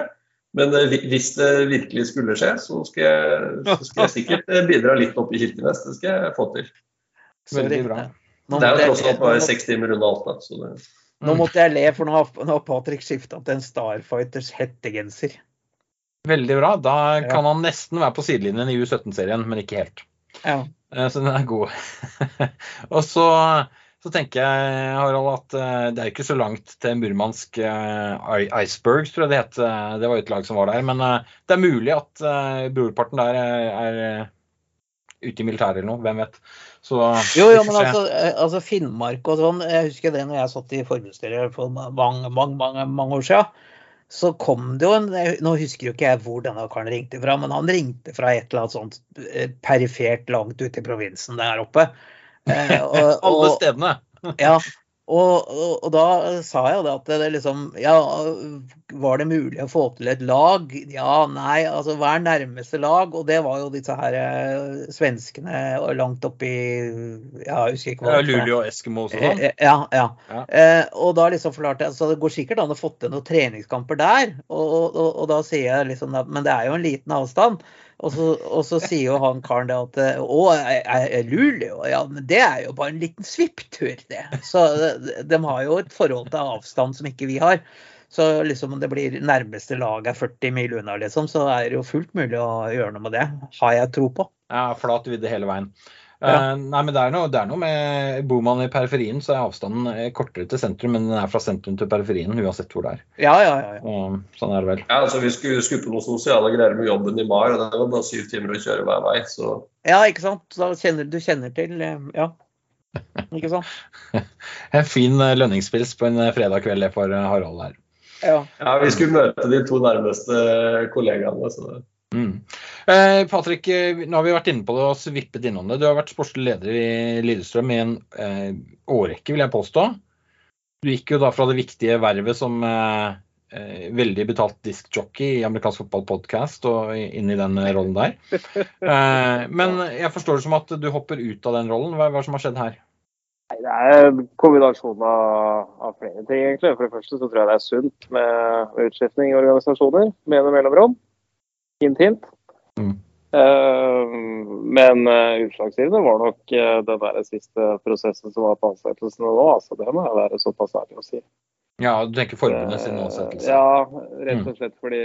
Men hvis det virkelig skulle skje, så skal jeg, så skal jeg sikkert bidra litt opp i Kirkenes. Det skal jeg få til. Veldig bra. Det er jo tross alt bare seks timer unna Alta. Så det, Nå måtte jeg le, for nå har, Patrick skifta til en Starfighters hettegenser. Veldig bra. Da Ja. kan han nesten være på sidelinjen i U17-serien, men ikke helt. Ja. Eh, Så den er god. *laughs* og så, så tenker jeg, Harald, at eh, det er ikke så langt til Murmansk eh, Icebergs, tror jeg det het. Det var et lag som var der. Men det er mulig at brorparten der er, er ute i militæret eller noe, hvem vet. Så, jo, jo, men altså, eh, altså, Finnmark og sånn, jeg husker det når jeg satt i forbundsstyret for mange, mange, mange, mange år siden. Så kom det jo en Nå husker jo ikke jeg hvor denne karen ringte fra, men han ringte fra et eller annet sånt eh, perifert langt ute i provinsen der oppe. Eh, og, *laughs* Alle stedene. ja, og, og, og, da sa jeg jo det at det liksom Ja, var det mulig å få til et lag? Ja, nei. Altså hva er nærmeste lag? Og det var jo disse her uh, svenskene langt oppi Ja, jeg husker ikke hva det var. Luleå og Eskimo og sånn? Ja. ja. ja. Eh, og da liksom forklarte jeg Så det går sikkert an å få til noen treningskamper der. Og, og, da sier jeg liksom Men det er jo en liten avstand. Og så, og så, sier jo han karen det at Å, Luleå? Ja, men det er jo bare en liten svipptur, det. Så de, de har jo et forhold til avstand som ikke vi har. Så liksom om det blir nærmeste lag er 40 mil unna, liksom, så er det jo fullt mulig å gjøre noe med det. Har jeg tro på. Ja, flat vidde hele veien. Ja. Uh, nei, men det er, noe, det er, noe, med Bor man i periferien, så er avstanden eh, kortere til sentrum, men den er fra sentrum til periferien uansett hvor det er. Ja, ja, ja. ja. Uh, sånn er det vel. Ja, altså Vi skulle, skulle på noen sosiale greier med jobben i Mar, og det var bare syv timer å kjøre hver vei. så... Ja, ikke sant. Da kjenner du kjenner til Ja. Ikke sant? *laughs* en fin lønningspils på en fredag kveld for Harald her. Ja. ja. Vi skulle møte de to nærmeste kollegaene. så Mm. Eh, Patrick, eh, nå har vi vært inne på det og svippet innom det. Du har vært sportslig leder i Lillestrøm i en eh, årrekke, vil jeg påstå. Du gikk jo da fra det viktige vervet som eh, eh veldig betalt diskjockey i amerikansk fotballpodkast og inn i den rollen der. Eh, men jeg forstår det som at du hopper ut av den rollen. Hva hva som har skjedd her? Det er en kombinasjon av, av, flere ting, egentlig. For det første så tror jeg det er sunt med, utskiftning i organisasjoner med en mellomrom. Hint, hint. Mm. Uh, men uh, utslagsgivende var nok uh, den der siste prosessen som var på ansettelsene nå. altså Det må jeg være såpass ærlig å si. Ja, Du tenker forbundet sin ansettelse? Ja, rett og mm. slett fordi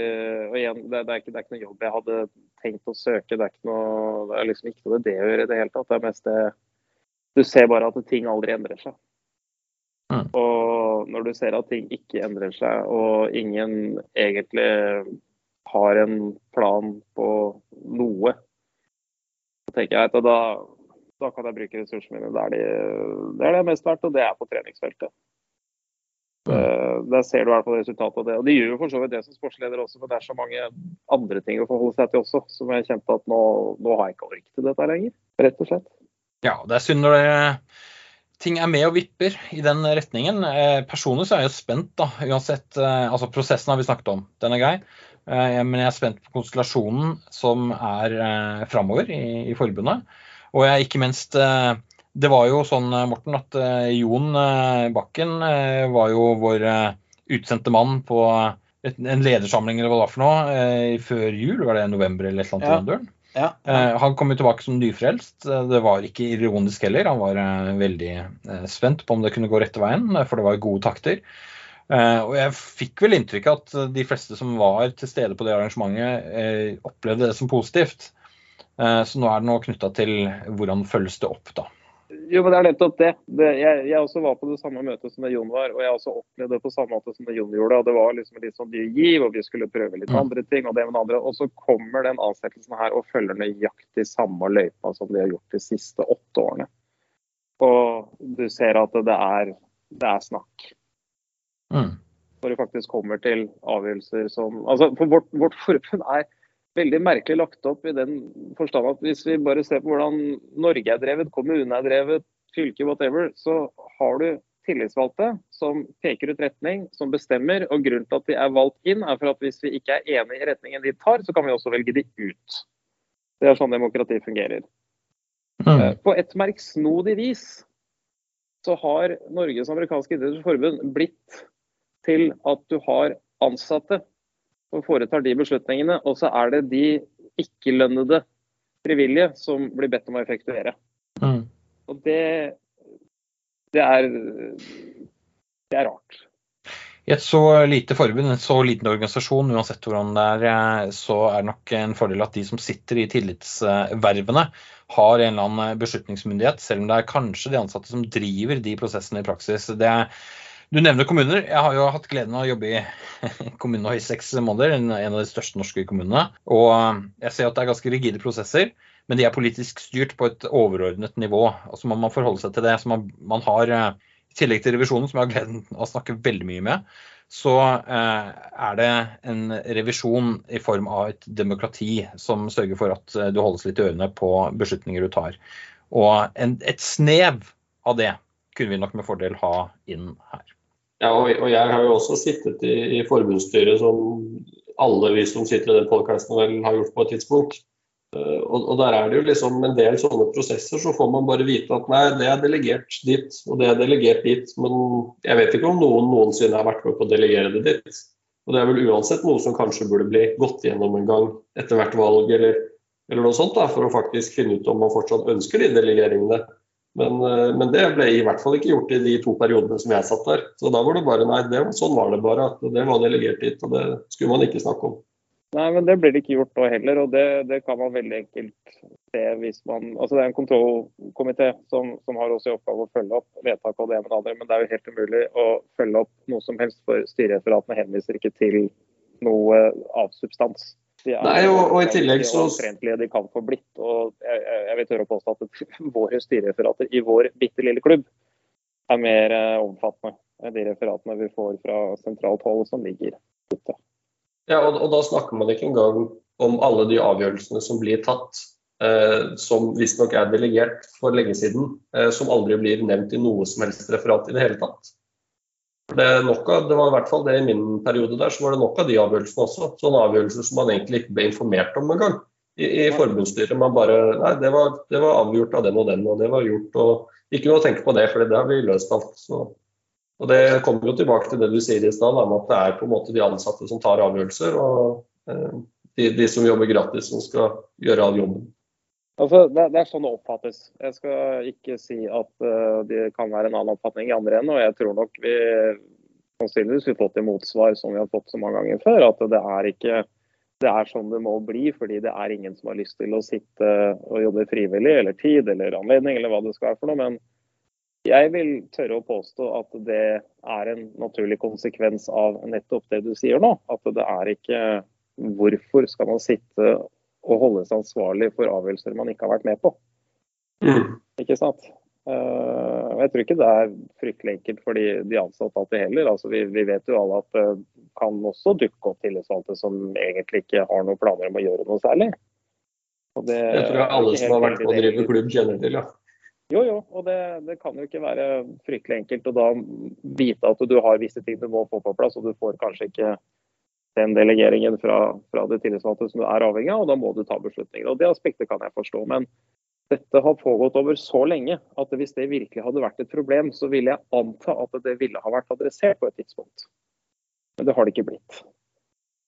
og igjen, det, det, er ikke, det, er ikke, noe jobb jeg hadde tenkt å søke. Det er, noe, det er liksom ikke noe det å gjøre i det hele tatt. Det er mest det du ser bare at ting aldri endrer seg. Mm. Og når du ser at ting ikke endrer seg, og ingen egentlig har en plan på noe, så tenker jeg at da, da kan jeg bruke ressursene mine der de, det er det mest verdt, og det er på treningsfeltet. Mm. Der ser du i hvert fall resultatet av det. Og de gjør jo for så vidt det som sportsleder også, for det er så mange andre ting å forholde seg til også, som jeg kjente at nå, nå har jeg ikke ork til dette lenger. Rett og slett. Ja, det er synd når det, ting er med og vipper i den retningen. Eh, personlig så er jeg jo spent, da. Uansett, eh, altså prosessen har vi snakket om, den er grei. Eh, men jeg er spent på konstellasjonen som er eh, framover i, i, forbundet. Og jeg ikke minst eh, Det var jo sånn, Morten, at eh, Jon Bakken var jo vår utsendte mann på en ledersamling eller hva det var for noe, før jul. Var det november eller et eller annet? Ja. Han kom jo tilbake som nyfrelst. Det var ikke ironisk heller. Han var veldig spent på om det kunne gå rette veien, for det var gode takter. Og jeg fikk vel inntrykk av at de fleste som var til stede på det arrangementet, opplevde det som positivt. Så nå er det noe knytta til hvordan følges det opp, da. Jo, men det er nettopp det. det jeg, jeg, også var på det samme møtet som det Jon var, og jeg også opplevde det på samme måte som det Jon gjorde. og Det var liksom litt sånn ny giv, og vi skulle prøve litt mm. andre ting. Og det med det andre. Og så kommer den ansettelsen her og følger nøyaktig samme løypa som de har gjort de siste åtte årene. Og du ser at det er, det er snakk. Mm. Når det faktisk kommer til avgjørelser som Altså, for vårt, vårt forbund er veldig merkelig lagt opp i den forstand at hvis vi bare ser på hvordan Norge er drevet, kommunen er drevet, fylke, whatever, så har du tillitsvalgte som peker ut retning, som bestemmer. Og grunnen til at de er valgt inn, er for at hvis vi ikke er enig i retningen de tar, så kan vi også velge de ut. Det er sånn demokrati fungerer. Mm. Eh, på et merksnodig vis så har Norges amerikanske idrettsforbund blitt til at du har ansatte som foretar de beslutningene. Og så er det de ikke-lønnede frivillige som blir bedt om å effektuere. Mm. Og det, det, er, det er rart. I et så lite forbund, en så liten organisasjon, uansett hvordan det er, eh, så er det nok en fordel at de som sitter i tillitsvervene, har en eller annen beslutningsmyndighet, selv om det er kanskje de ansatte som driver de prosessene i praksis. Det er du nevner kommuner. Jeg har jo hatt gleden av å jobbe i *laughs* kommunen i seks måneder. En av de største norske kommunene. Og jeg ser at det er ganske rigide prosesser. men de er politisk styrt på et overordnet nivå. og Så må man forholde seg til det. Så man, man har, I tillegg til revisjonen, som jeg har gleden av å snakke veldig mye med, så eh, er det en revisjon i form av et demokrati som sørger for at du holdes litt i ørene på beslutninger du tar. Og en, et snev av det kunne vi nok med fordel ha inn her. Ja, og, og jeg har jo også sittet i, i forbundsstyret som alle vi som sitter i den podkasten har gjort på et tidspunkt. Uh, og, og, der er det jo liksom en del sånne prosesser, så får man bare vite at nei, det er delegert dit, og det er delegert dit. Men jeg vet ikke om noen noensinne har vært med på å delegere det dit. Og det er vel uansett noe som kanskje burde bli gått gjennom en gang etter hvert valg, eller, eller noe sånt, da, for å faktisk finne ut om man fortsatt ønsker de delegeringene. Men, eh, men, det ble i hvert fall ikke gjort i de to periodene som jeg satt der. Så da var det bare nei, det, sånn var det bare. at Det var delegert dit, og det skulle man ikke snakke om. Nei, men det blir ikke gjort da heller, og det, det, kan man veldig enkelt se hvis man Altså det er en kontrollkomité som, som, har også i oppgave å følge opp vedtak og det ene med det andre, men det er jo helt umulig å følge opp noe som helst, for styrereferatene henviser ikke til noe av substans. De er Nei, og, og i tillegg så de kan få blitt. Og jeg, jeg vil tørre å påstå at *laughs* våre styrereferater i vår bitte lille klubb er mer eh, omfattende enn de referatene vi får fra sentralt hold som ligger ute. Ja, og, og da snakker man ikke engang om alle de avgjørelsene som blir tatt, eh, som visstnok er delegert for lenge siden, eh, som aldri blir nevnt i noe som helst referat i det hele tatt. Det, av, det, var i hvert fall det i min periode der, så var det nok av de avgjørelsene også. Sånne avgjørelser som man egentlig ikke ble informert om engang i, i forbundsstyret. Man bare Nei, det var, det var, avgjort av den og den, og det var gjort. og Ikke noe å tenke på det, for det har vi løst alt. Så. Og Det kommer jo tilbake til det du sier i stad, at det er på en måte de ansatte som tar avgjørelser. Og eh, de, de som jobber gratis, som skal gjøre all jobben. Altså, det, det, er sånn det oppfattes. Jeg skal ikke si at uh, det kan være en annen oppfatning i andre enden. Og jeg tror nok vi sannsynligvis vil få til motsvar som vi har fått så mange ganger før. At det er ikke det er sånn det må bli, fordi det er ingen som har lyst til å sitte og jobbe frivillig eller tid eller anledning eller hva det skal være for noe. Men jeg vil tørre å påstå at det er en naturlig konsekvens av nettopp det du sier nå. At det er ikke Hvorfor skal man sitte å holdes ansvarlig for avgjørelser man ikke har vært med på. Mm. Ikke sant? Uh, jeg tror ikke det er fryktelig enkelt for de, de ansatte alltid heller. Altså, vi, vi, vet jo alle at det kan også dukke opp tillitsvalgte som egentlig ikke har noen planer om å gjøre noe særlig. Det, jeg tror jeg alle som har vært på å drive klubb, kjenner til, ja. Jo, jo, og det, det, kan jo ikke være fryktelig enkelt å da vite at du har visse ting du må få på plass, og du får kanskje ikke den delegeringen fra, fra det tillitsvalgte som du er avhengig av, og da må du ta beslutninger. Og Det aspektet kan jeg forstå. Men dette har pågått over så lenge at hvis det virkelig hadde vært et problem, så ville jeg anta at det ville ha vært adressert på et tidspunkt. Men det har det ikke blitt.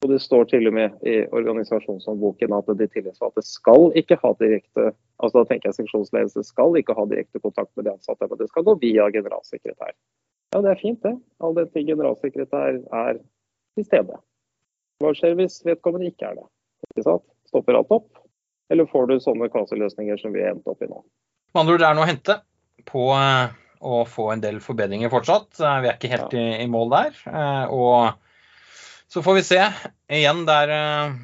Og Det står til og med i organisasjonshåndboken at de tillitsvalgte skal ikke ha direkte altså da tenker jeg seksjonsledelse skal ikke ha direkte kontakt med de ansatte, men det skal gå via generalsekretær. Ja, Det er fint, det. All den tid generalsekretær er til stede. Hva skjer hvis vedkommende ikke er det? Ikke sant? Stopper alt opp? Eller får du sånne kaseløsninger som vi har endt opp i nå? Med andre ord, det er noe å hente på eh, å få en del forbedringer fortsatt. Eh, vi er ikke helt i, i, mål der. Eh, og så får vi se. Igjen, det er,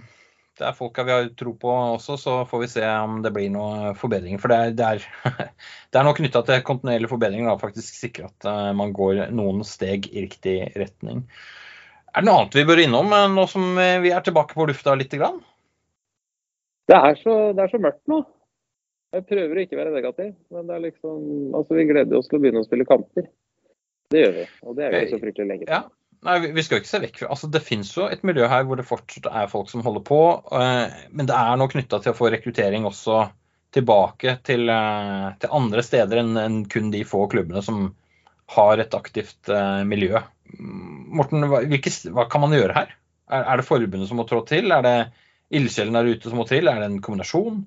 det er folka vi har tro på også, så får vi se om det blir noen forbedringer. For det er, det er, *laughs* det er noe knytta til kontinuerlige forbedringer da, faktisk sikre at man går noen steg i riktig retning. Er det noe annet vi bør innom eh, nå som eh, vi er tilbake på lufta litt? Grann? Det er, så, det er så mørkt nå. Jeg prøver å ikke være negativ, men det er liksom, altså, vi gleder oss til å begynne å spille kamper. Det gjør vi, og det er jo ikke så fryktelig lenge Ja. Nei, Vi skal ikke se vekk fra altså, Det finnes jo et miljø her hvor det fortsatt er folk som holder på. Eh, men det er noe knytta til å få rekruttering også tilbake til, til andre steder enn kun de få klubbene som har et aktivt miljø. Morten, hva, hvilke, hva, kan man gjøre her? Er, er, det forbundet som må trå til? Er det ildsjelen der ute som må til? Er det en kombinasjon?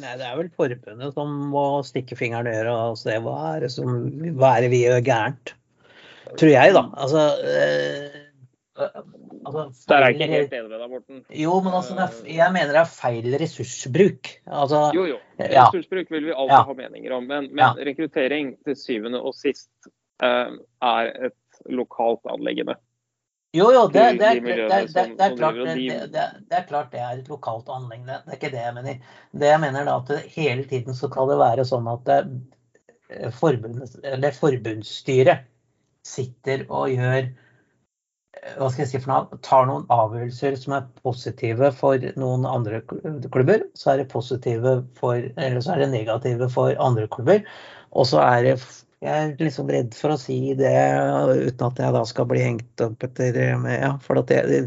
Nei, Det er vel forbundet som må stikke fingeren i øret og se hva er det, som, hva er det vi gjør gærent. Tror jeg, da. Altså, øh, altså Der er jeg ikke helt enig med deg, Morten. Jo, men altså, er, jeg mener det er feil ressursbruk. Altså, jo, jo. Ressursbruk vil vi alltid ja. ha meninger om. Men, men ja. rekruttering til syvende og sist er et lokalt anleggende. Jo, jo, det, det, er- det, det, det, det, klart, det, de- det, det er klart det et lokalt anliggende. Det er ikke det jeg mener. Det jeg mener da at hele tiden så kan det være sånn at eh, eller forbundsstyret sitter og gjør eh, hva skal jeg si for noe, tar noen avgjørelser som er positive for noen andre klubber, så er det positive for, eller så er det negative for andre klubber. Og så er det Jeg er liksom redd for å si det uten at jeg da skal bli hengt opp etter med, ja, for at det,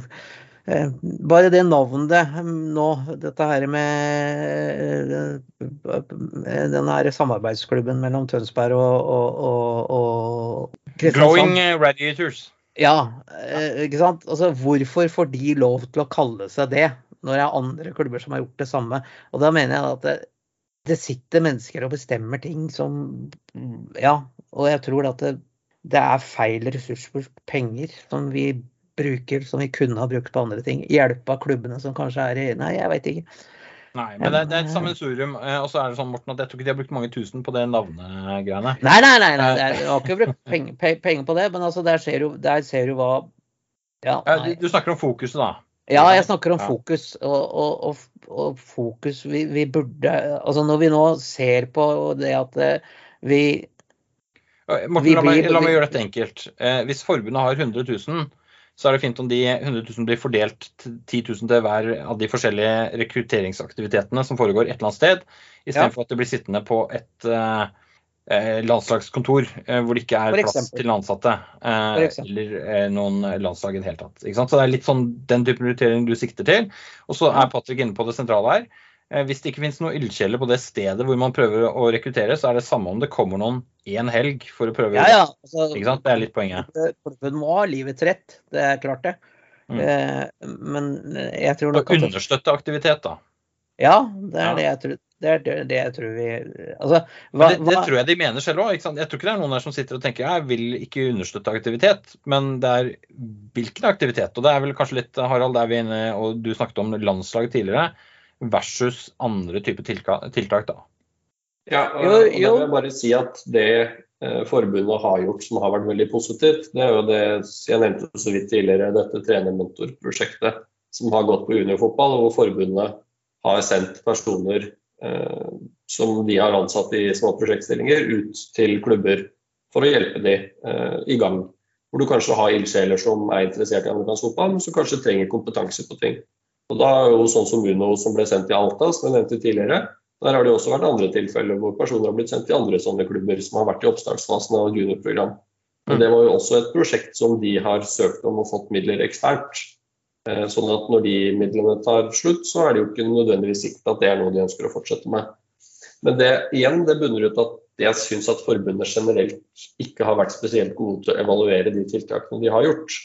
eh, bare det navnet nå, dette her med eh, den her samarbeidsklubben mellom Tønsberg og, og, og, og. Glowing eh, radiators. Ja, eh, ikke sant. Altså, hvorfor får de lov til å kalle seg det, når det er andre klubber som har gjort det samme? Og da mener jeg at det, det sitter mennesker og bestemmer ting som Ja, og jeg tror at det, det er feil ressursbruk, penger, som vi bruker som vi kunne ha brukt på andre ting. Hjelpe av klubbene som kanskje er i Nei, jeg veit ikke. Nei, men det, det er et sammensurium. eh, Og så er det sånn, Morten, at jeg tror ikke de har brukt mange tusen på det navnegreiene. Nei, nei, nei, nei, er- jeg har ikke brukt penger, penger på det, men altså, der ser du, der ser du hva Ja, Ja, du, du snakker om fokuset, da. Ja, jeg snakker om fokus. Og, og, og, fokus vi, vi burde Altså når vi nå ser på det at eh, vi Morten, Vi la, meg, la meg gjøre dette enkelt. Eh, hvis forbundet har 100 000, så er det fint om de 100 000 blir fordelt til 10 000 til hver av de forskjellige rekrutteringsaktivitetene som foregår et eller annet sted, istedenfor at det blir sittende på et eh, landslagskontor eh, hvor det ikke er plass til ansatte. eh, eller eh, noen landslag i det hele tatt. Så det er litt sånn den type prioritering du sikter til. Og så er Patrick inne på det sentrale her. Eh, Hvis det ikke finnes noen ildsjeler på det stedet hvor man prøver å rekruttere, så er det samme om det kommer noen én helg for å prøve. Ja, ja. Altså, Ikke sant? Det er litt poenget. Klubben må ha livets rett, det er klart det. Mm. Eh, men jeg tror nok at understøtte aktivitet, da. Ja, det er det jeg tror. Det er det, det jeg tror vi Altså, hva, det, det tror jeg de mener selv òg. Jeg tror ikke det er noen der som sitter og tenker jeg vil ikke understøtte aktivitet, men det er hvilken aktivitet. Og det er vel kanskje litt, Harald, der vi er inne, og du snakket om landslag tidligere, versus andre typer tiltak, tiltak da. Ja, og, Jo, og da vil jeg bare si at det eh, forbundet har gjort som har vært veldig positivt, det er jo det jeg nevnte så vidt tidligere, dette trenermentorprosjektet som har gått på juniorfotball, hvor forbundet har sendt personer som de har ansatt i små prosjektstillinger, ut til klubber for å hjelpe de eh, i gang. Hvor du kanskje har ildsjeler som er interessert i amerikansk fotball, men som kanskje trenger kompetanse på ting. Og da er jo sånn som Uno som ble sendt til Alta, som jeg nevnte tidligere, der har det også vært andre tilfeller hvor personer har blitt sendt til andre sånne klubber som har vært i oppstartsfasen av juniorprogram. Men det var jo også et prosjekt som de har søkt om og fått midler eksternt. Eh, Sånn at når de midlene tar slutt, så er det jo ikke nødvendigvis sikkert at det er noe de ønsker å fortsette med. Men det igjen, det bunner ut at jeg syns at forbundet generelt ikke har vært spesielt gode til å evaluere de tiltakene de har gjort.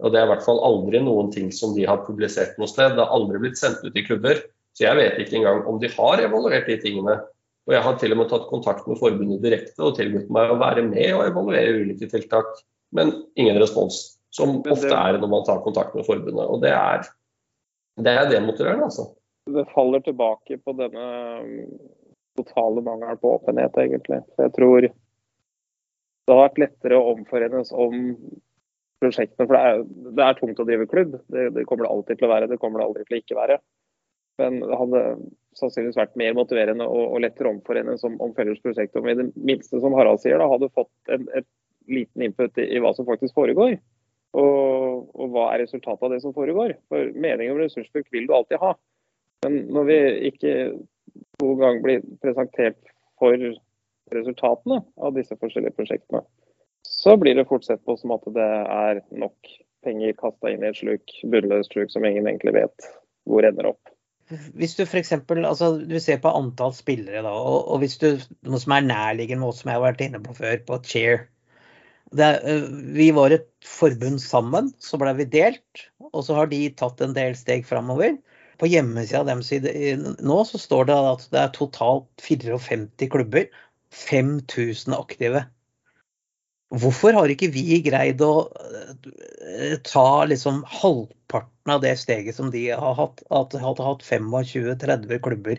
Og det er i hvert fall aldri noen ting som de har publisert noe sted. Det har aldri blitt sendt ut i klubber. Så jeg vet ikke engang om de har evaluert de tingene. Og jeg har til og med tatt kontakt med forbundet direkte og tilbudt meg å være med og evaluere ulike tiltak, men ingen respons. Som det- ofte er når man tar kontakt med forbundet. Og det er, det er demotiverende, altså. det faller tilbake på denne um, totale mangelen på åpenhet, egentlig. Jeg tror det har vært lettere å omforenes om prosjektene. For det er, det er tungt å drive klubb. Det, det kommer det alltid til å være. Det kommer det aldri til å ikke være. Men det hadde sannsynligvis vært mer motiverende og, og lettere omforenes om, om felles prosjekt. Om i det minste, som Harald sier, da, hadde fått en, et liten input i, i hva som faktisk foregår. Og, og hva er resultatet av det som foregår. For mening om ressursbruk vil du alltid ha. Men når vi ikke to ganger blir presentert for resultatene av disse forskjellige prosjektene, så blir det fort sett på som at det er nok penger kasta inn i et sluk, bunnløst sluk som ingen egentlig vet hvor ender opp. hvis du f.eks. Altså, du ser på antall spillere, da, og, og hvis du Noe som er nærliggende oss, som jeg har vært inne på før, på Cheer. Det, øh, vi var et forbund sammen, så ble vi delt. Og så har de tatt en del steg framover. På hjemmesida deres nå så står det at det er totalt 54 klubber. 5000 aktive. Hvorfor har ikke vi greid å øh, ta liksom halvparten av det steget som de har hatt? At de hadde hatt 25-30 klubber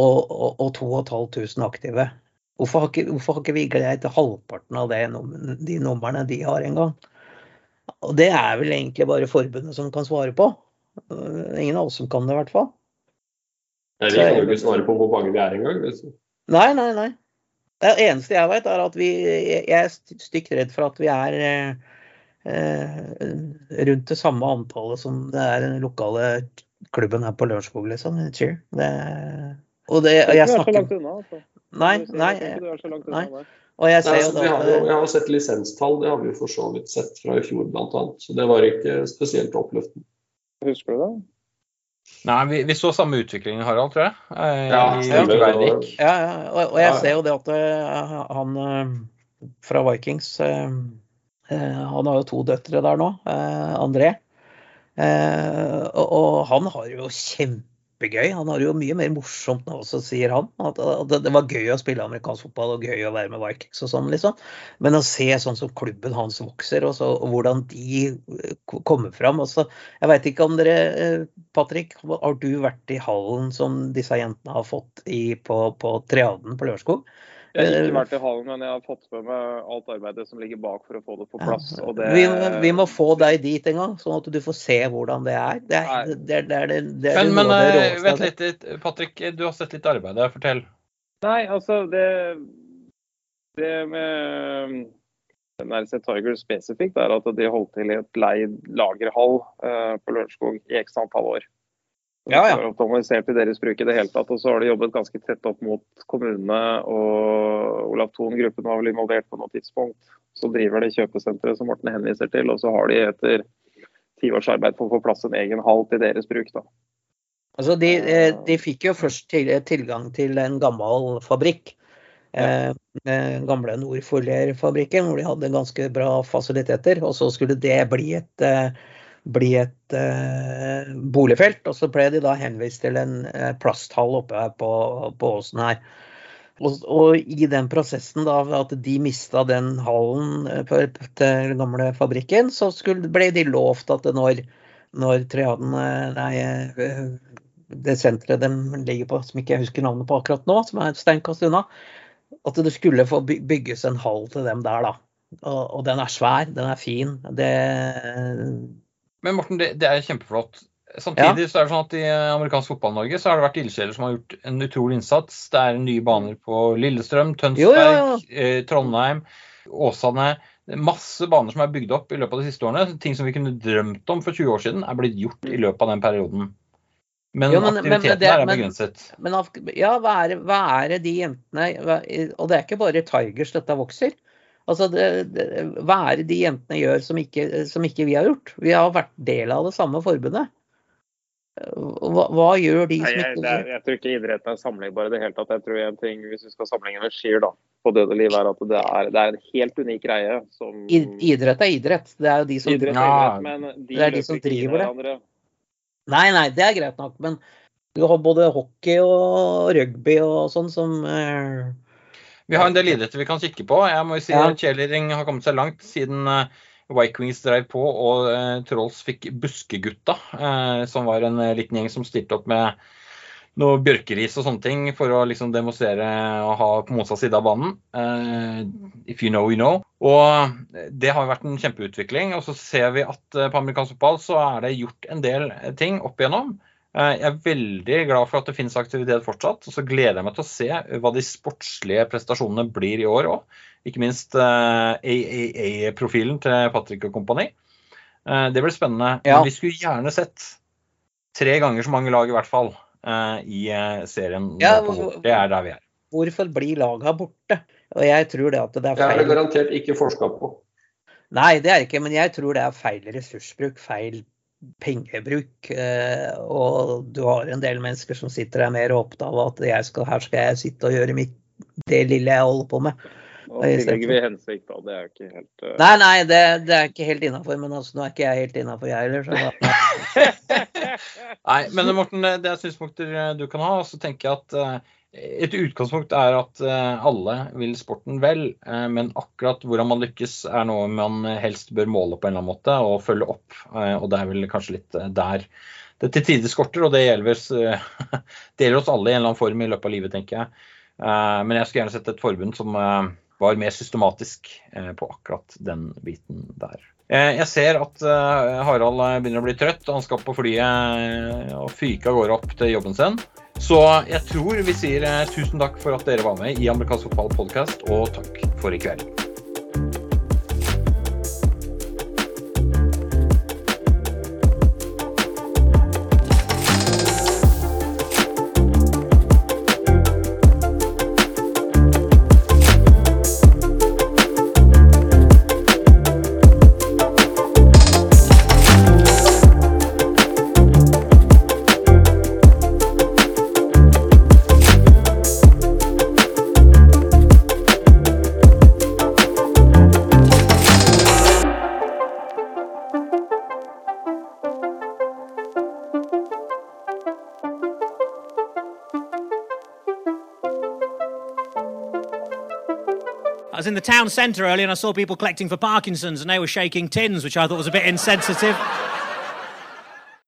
og, og, og 2500 aktive. Hvorfor har, ikke, hvorfor har ikke vi greid halvparten av det, de numrene de har en gang? Og det er vel egentlig bare forbundet som kan svare på. Eh, ingen av oss som kan det, i hvert fall. Nei, vi kan jo ikke svare på hvor mange vi er engang. Nei, nei, nei. Det eneste jeg vet, er at vi Jeg er stygt redd for at vi er eh, rundt det samme antallet som det er den lokale klubben her på Lørenskog, liksom. Cheer. Det, og det, Jeg jeg tror du er så snakker langt unna. Altså. Nei, nei. nei. Og jeg ser jo altså, da har jeg har sett lisenstall, det har vi jo for så vidt sett fra i fjor bl.a. Så det var ikke spesielt oppløftende. Husker du det? Nei, vi, vi så samme utvikling, Harald, tror jeg. eh, Ja, stemmer. Ja, ja. Og, og jeg ser jo det at eh, han eh, fra Vikings Han har jo to døtre der nå, eh, André. Eh, og, og han har jo kjempegøy. Han har jo mye mer morsomt nå også, sier han. At, det, det var gøy å spille amerikansk fotball og gøy å være med Vikings og sånn, liksom. Men å se sånn som klubben hans vokser, og, så, og hvordan de eh, kommer fram også. Jeg veit ikke om dere, eh, Patrick, har du vært i hallen som disse jentene har fått i, på, på Triaden på Lørenskog? Jeg har ikke Eh, vært i hallen, men jeg har fått med meg alt arbeidet som ligger bak for å få det på plass. Og det, vi, vi må få deg dit en gang, sånn at du får se hvordan det er. Det er, det det er, det, det er Men, men det eh, vent litt, litt, Patrick. Du har sett litt arbeid. Fortell. Nei, altså det Det med NRC Tiger spesifikt er at de holdt til i et leid lagerhall eh, på Lørenskog i x antall år. Ja, ja. ikke optimalisert i deres bruk i det hele tatt. Og så har de jobbet ganske tett opp mot kommunene, og Olav Thon-gruppen var vel involvert på noe tidspunkt. Så driver de kjøpesenteret som Morten henviser til, og så har de etter ti års arbeid for å få plass en egen hall til deres bruk. da. Altså, de, eh, de fikk jo først tilgang til en gammel fabrikk. Eh, den gamle Nordfoler-fabrikken, hvor de hadde ganske bra fasiliteter. Og så skulle det bli et, eh, bli et eh, boligfelt. Og så ble de da henvist til en eh, plasthall oppe her på, på åsen her. Og, og i den prosessen da, at de mista den hallen eh, til den gamle fabrikken, så skulle, ble de lovt at når, når Triaden eh, Nei, eh, det senteret de ligger på, som ikke jeg husker navnet på akkurat nå, som er et steinkast unna, at det skulle få bygges en hall til dem der, da. Og, og den er svær, den er fin. Det Men Morten, det, det er kjempeflott. Samtidig så er det sånn at i amerikansk fotball-Norge så har det vært ildsjeler som har gjort en utrolig innsats. Det er nye baner på Lillestrøm, Tønsberg, Jo, ja. Eh, Trondheim, Åsane. Masse baner som er bygd opp i løpet av de siste årene. Ting som vi kunne drømt om for 20 år siden, er blitt gjort i løpet av den perioden. Men, Jo, men- men- men aktiviteten det- her er begrenset. Men ja, hva er, hva er det de jentene Og det er ikke bare Tigers dette vokser. Altså, det, det, hva er det de jentene gjør som ikke, som ikke vi har gjort? Vi har vært del av det samme forbundet. Hva, hva gjør de Nei, som jeg, ikke det er, jeg tror ikke idretten er sammenlignbar i det hele tatt. Jeg tror en ting, Hvis vi skal sammenligne med skier da, på død og liv, er at det er, det er en helt unik greie. som Idrett er idrett. Det er jo de som idrett, Ja, idrett, men de det er de som driver det. Nei, nei, det er greit nok, men du har både hockey og rugby og sånn som eh, Vi har en del idretter vi kan kikke på. Jeg må jo si Ja. Cheerleading har kommet seg langt siden eh, Vikings drev på og eh, Trolls fikk Buskegutta, eh, som var en eh, liten gjeng som stilte opp med noe bjørkeris og sånne ting for å liksom demonstrere og ha på motsatt side av banen. Eh, if you know, you know. Og det har vært en kjempeutvikling. Og så ser vi at eh, på amerikansk fotball så er det gjort en del ting opp igjennom. Eh, Jeg er veldig glad for at det finnes aktivitet fortsatt. Og så gleder jeg meg til å se hva de sportslige prestasjonene blir i år òg. Ikke minst eh, AAA-profilen til Patrick og kompani. Eh, Det blir spennende. Ja. Men vi skulle gjerne sett tre ganger så mange lag i hvert fall eh, i serien. Ja. Det er der vi er. Hvorfor blir laga borte? Og jeg tror det at det er Det er det garantert ikke forska på. Nei, det er ikke, men jeg tror det er feil ressursbruk, feil pengebruk. eh, Og du har en del mennesker som sitter der mer opptatt av at jeg skal, her skal jeg sitte og gjøre mitt, det lille jeg holder på med. Og det tillegger vi hensikt, da. Det er ikke helt uh... Nei, nei, det, det er ikke helt innafor, men altså, nå er ikke jeg helt innafor, jeg heller. Så da, *laughs* Nei, men Morten, det er synspunkter eh, du kan ha. Og så tenker jeg at et utgangspunkt er at eh, alle vil sporten vel, eh, men akkurat hvordan man lykkes er noe man helst bør måle på en eller annen måte og følge opp. Eh, Og det er vel kanskje litt der det til tider skorter, og det gjelder, *laughs* det gjelder oss alle i en eller annen form i løpet av livet, tenker jeg. Men jeg skulle gjerne sett et forbund som, var mer systematisk på akkurat den biten der. Jeg ser at Harald begynner å bli trøtt. Han skal på flyet og fyke av gårde opp til jobben sin. Så jeg tror vi sier tusen takk for at dere var med i Amerikansk fotball podcast, og takk for i kveld. Centre earlier and I saw people collecting for Parkinson's and they were shaking tins, which I thought was a bit insensitive.